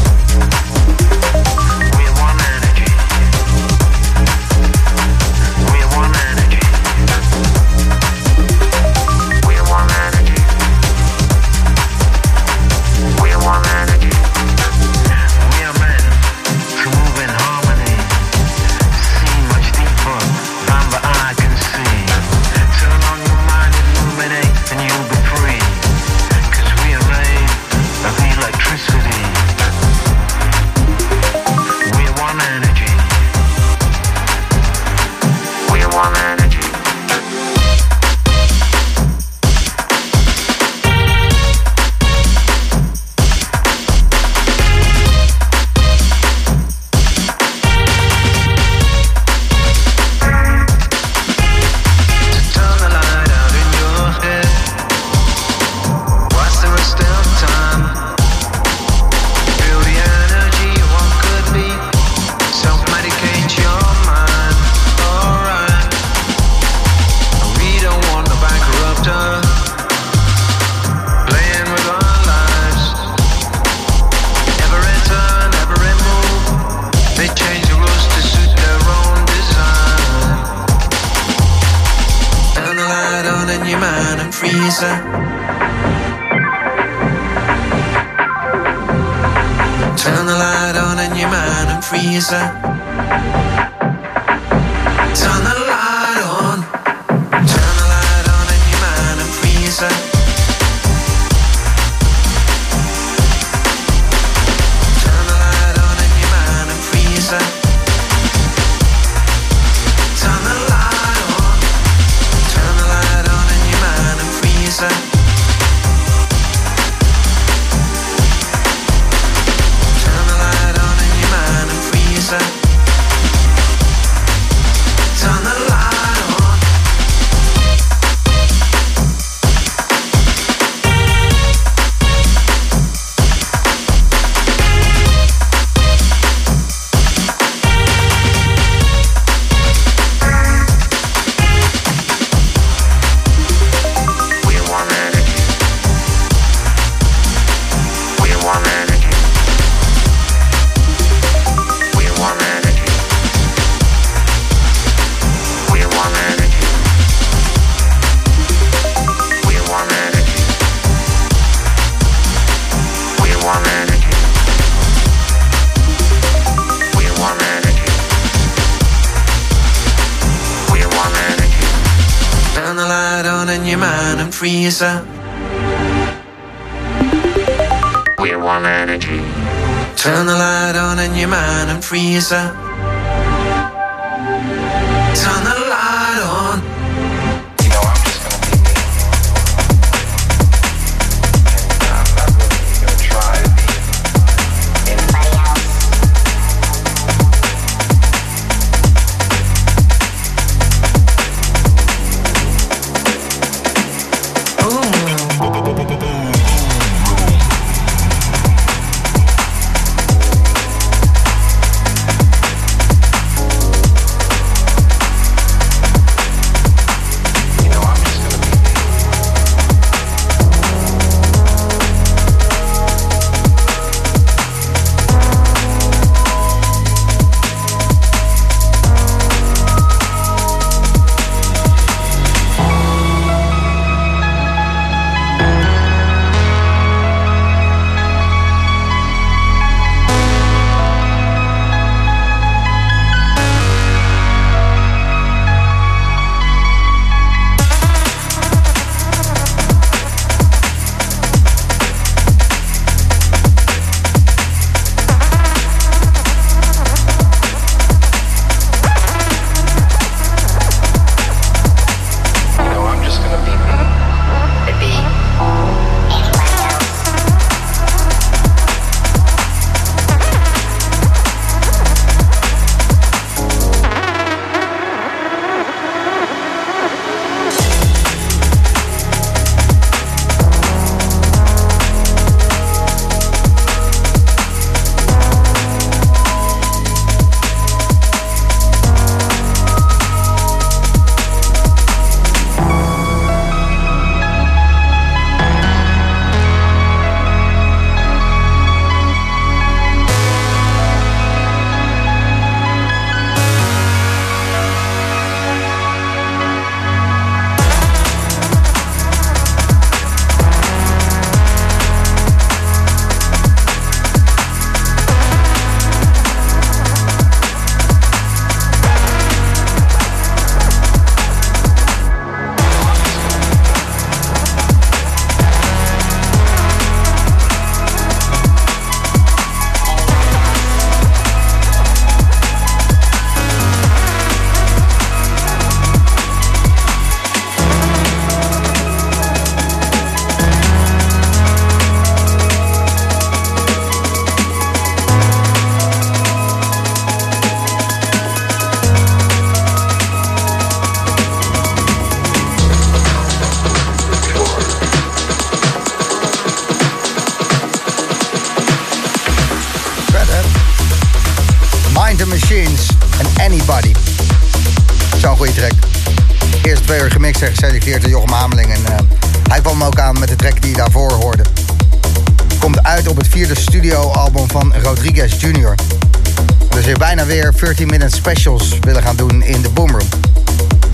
13-minute specials willen gaan doen in de Boomroom.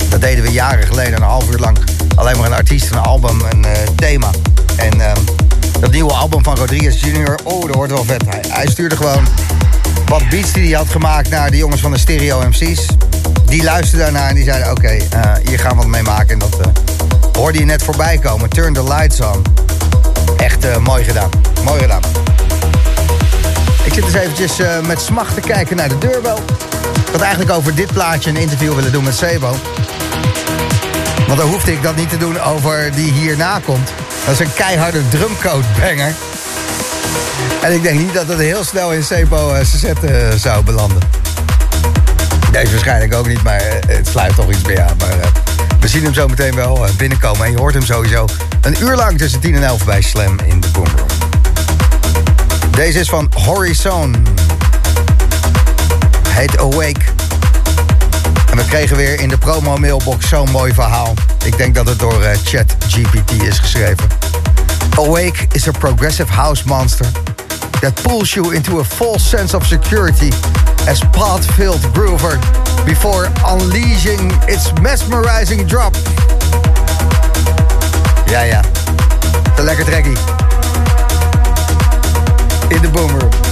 Dat deden we jaren geleden, een half uur lang. Alleen maar een artiest, een album, een eh, thema. En ehm, dat nieuwe album van Rodriguez Jr., oh, dat wordt wel vet. Hij, hij stuurde gewoon wat beats die hij had gemaakt naar de jongens van de Stereo MC's. Die luisterden daarna en die zeiden, oké, eh, hier gaan we wat mee maken. En dat eh, hoorde je net voorbij komen. Turn the lights on. Echt mooi gedaan. Mooi gedaan. Ik zit eens eventjes eh, met smacht te kijken naar de deurbel. Ik had eigenlijk over dit plaatje een interview willen doen met Sebo. Want dan hoefde ik dat niet te doen over die hierna komt. Dat is een keiharde drumcode banger. En ik denk niet dat het heel snel in Sebo uh, set eh, zou belanden. Deze waarschijnlijk ook niet, maar eh, het sluit toch iets meer aan. Maar eh, we zien hem zo meteen wel eh, binnenkomen. En je hoort hem sowieso een uur lang tussen 10 en 11 bij Slam in de Boomroom. Deze is van Horizon. Heet Awake. En we kregen weer in de promo mailbox zo'n mooi verhaal. Ik denk dat het door eh, ChatGPT is geschreven. Awake is a progressive house monster that pulls you into a false sense of security as pot-filled groover before unleashing its mesmerizing drop. Ja, ja. Te lekker trekkie. In de boomroom.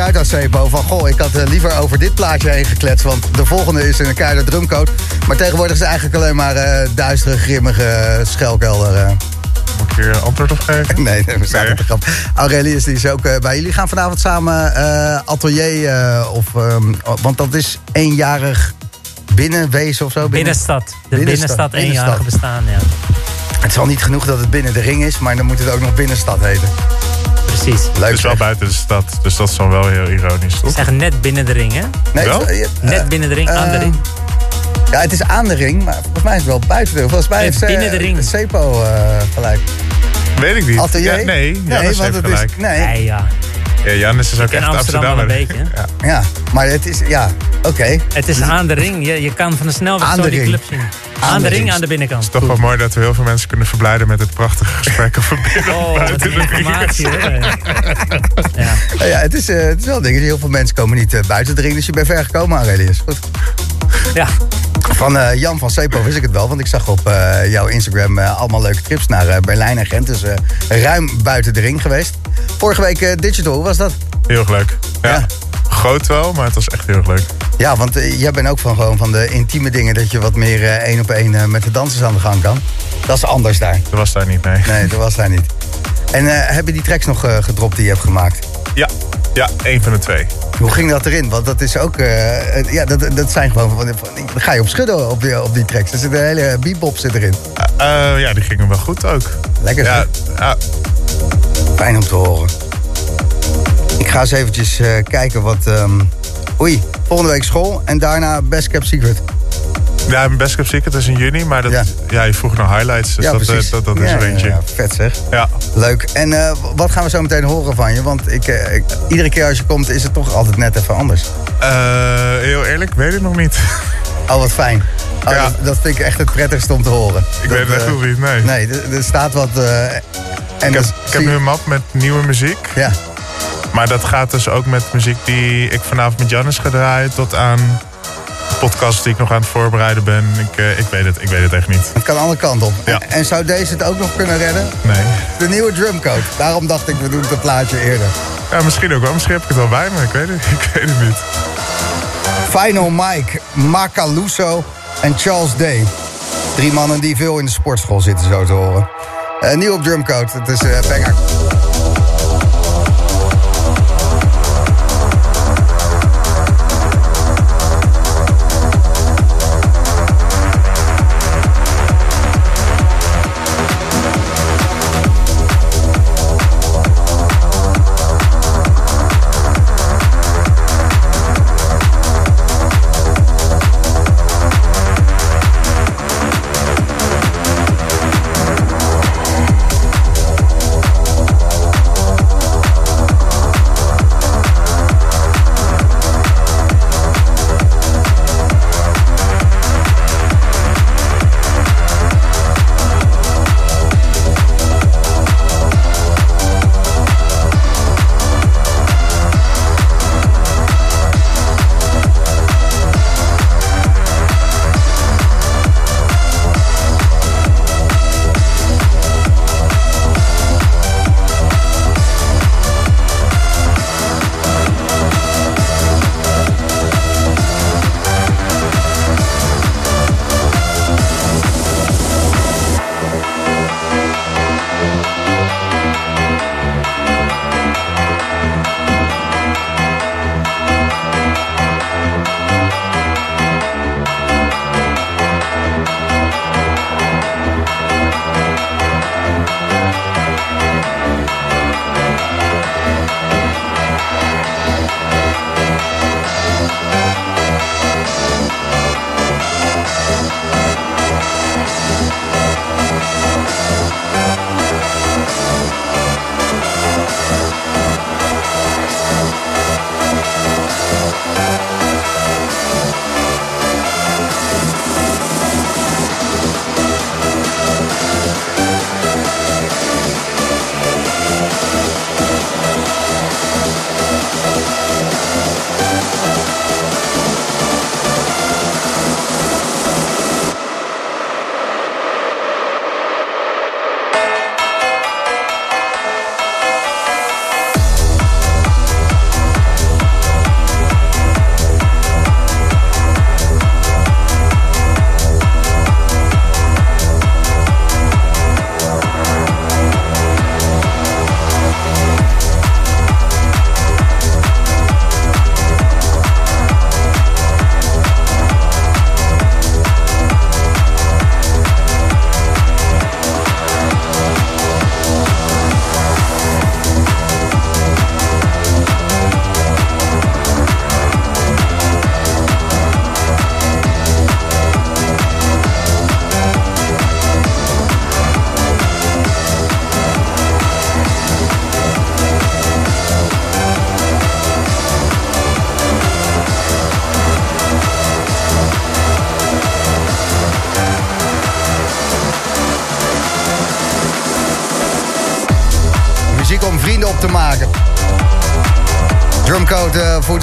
Aan Sebo van... goh, ik had eh, liever over dit plaatje heen gekletst... want de volgende is een keiharde drumcode. Maar tegenwoordig is het eigenlijk alleen maar eh, duistere, grimmige schelkelder. eh. Moet ik hier antwoord op geven? Nee, nee, we staan Nee. op de grap. Aurelius die is ook bij jullie. gaan vanavond samen eh, atelier eh, of... ehm, want dat is eenjarig binnenwezen of zo. binnen- Binnenstad. De Binnenstad, binnenstad, eenjarige bestaan, ja. Het is al niet genoeg dat het binnen de ring is, maar dan moet het ook nog binnenstad heten. Precies. Leuk Het is wel zeg. buiten de stad, dus dat is dan wel heel ironisch, toch? zeggen net binnen de ring, hè? Nee, Wel? eh, Net binnen de ring, aan de eh, ring. Ja, het is aan de ring, maar volgens mij is het wel buiten de ring. Volgens mij Nee, heeft eh, binnen de ring. Sepo eh, gelijk. Weet ik niet. Atelier? Ja, nee, heeft want het gelijk. is... Nee, Nee, ja. Ja, Jannes is ook echt Amsterdam een beetje. Ja. ja, maar het is... Ja, oké. Het is aan de ring. Je, je kan van de snelweg Aan zo de die ring. club zien. Aan, de ring, aan de binnenkant. Het is toch wel mooi dat we heel veel mensen kunnen verblijden met het prachtige gesprek over binnen en Oh, wat buiten een de informatie, hè? Ja. Ja, ja, het, is, eh, het is wel een ding. Heel veel mensen komen niet eh, buiten de ring, dus je bent ver gekomen, Aurelius. Goed. ja. Van eh, Jan van Sepo wist ik het wel, want ik zag op eh, jouw Instagram eh, allemaal leuke trips naar eh, Berlijn en Gent. Dus eh, ruim buiten de ring geweest. Vorige week eh, Digital, hoe was dat? Heel erg leuk. Ja. Ja. Groot wel, maar het was echt heel erg leuk. Ja, want eh, jij bent ook van gewoon van de intieme dingen... dat je wat meer eh, één op één eh, met de dansers aan de gang kan. Dat is anders daar. Dat was daar niet, nee. Nee, dat was daar niet. En heb je die tracks nog gedropt die je hebt gemaakt? Ja, ja, één van de twee. Hoe ging dat erin? Want dat is ook... ja, dat, dat zijn gewoon... Van, van, dan ga je op schudden op die, op die tracks. Er zit een hele bebop zit erin. Ja, die gingen wel goed ook. Lekker ja, Fijn om te horen. Ik ga eens eventjes eh, kijken wat... ehm, Oei, volgende week school en daarna Best Kept Secret. ja mijn Best Kept Secret is in juni, maar dat, Ja. ja. je vroeg naar highlights, dus ja, dat, eh, dat, dat is Ja, er eentje. ja, vet zeg. ja. Leuk. En eh, wat gaan we zo meteen horen van je? Want ik, ik- iedere keer als je komt is het toch altijd net even anders. Heel eerlijk, weet ik nog niet. Oh, wat fijn. Oh, Ja. dat, dat vind ik echt het prettigste om te horen. Ik Dat, weet het echt nog niet, nee. Nee, er, er staat wat... en Ik heb, ik heb nu een map met nieuwe muziek. Ja, Maar dat gaat dus ook met muziek die ik vanavond met Jannes ga draaien... tot aan podcasts die ik nog aan het voorbereiden ben. Ik, eh, ik, weet, het, ik weet het echt niet. het kan alle kanten op. Ja. En, en zou deze het ook nog kunnen redden? Nee. De nieuwe drumcode. Daarom dacht ik, we doen het een plaatje eerder. Ja, misschien ook wel. Misschien heb ik het wel bij me. Ik weet het, ik weet het niet. Final Mike, Macaluso en Charles Day. Drie mannen die veel in de sportschool zitten, zo te horen. Eh, nieuw op drumcode, het is eh banger.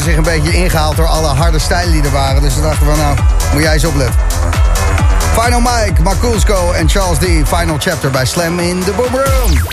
Zich een beetje ingehaald door alle harde stijlen die er waren. Dus we dachten van nou, moet jij eens opletten. Final Mike, Marculsco en Charles D. Final chapter bij Slam in the Boom Room.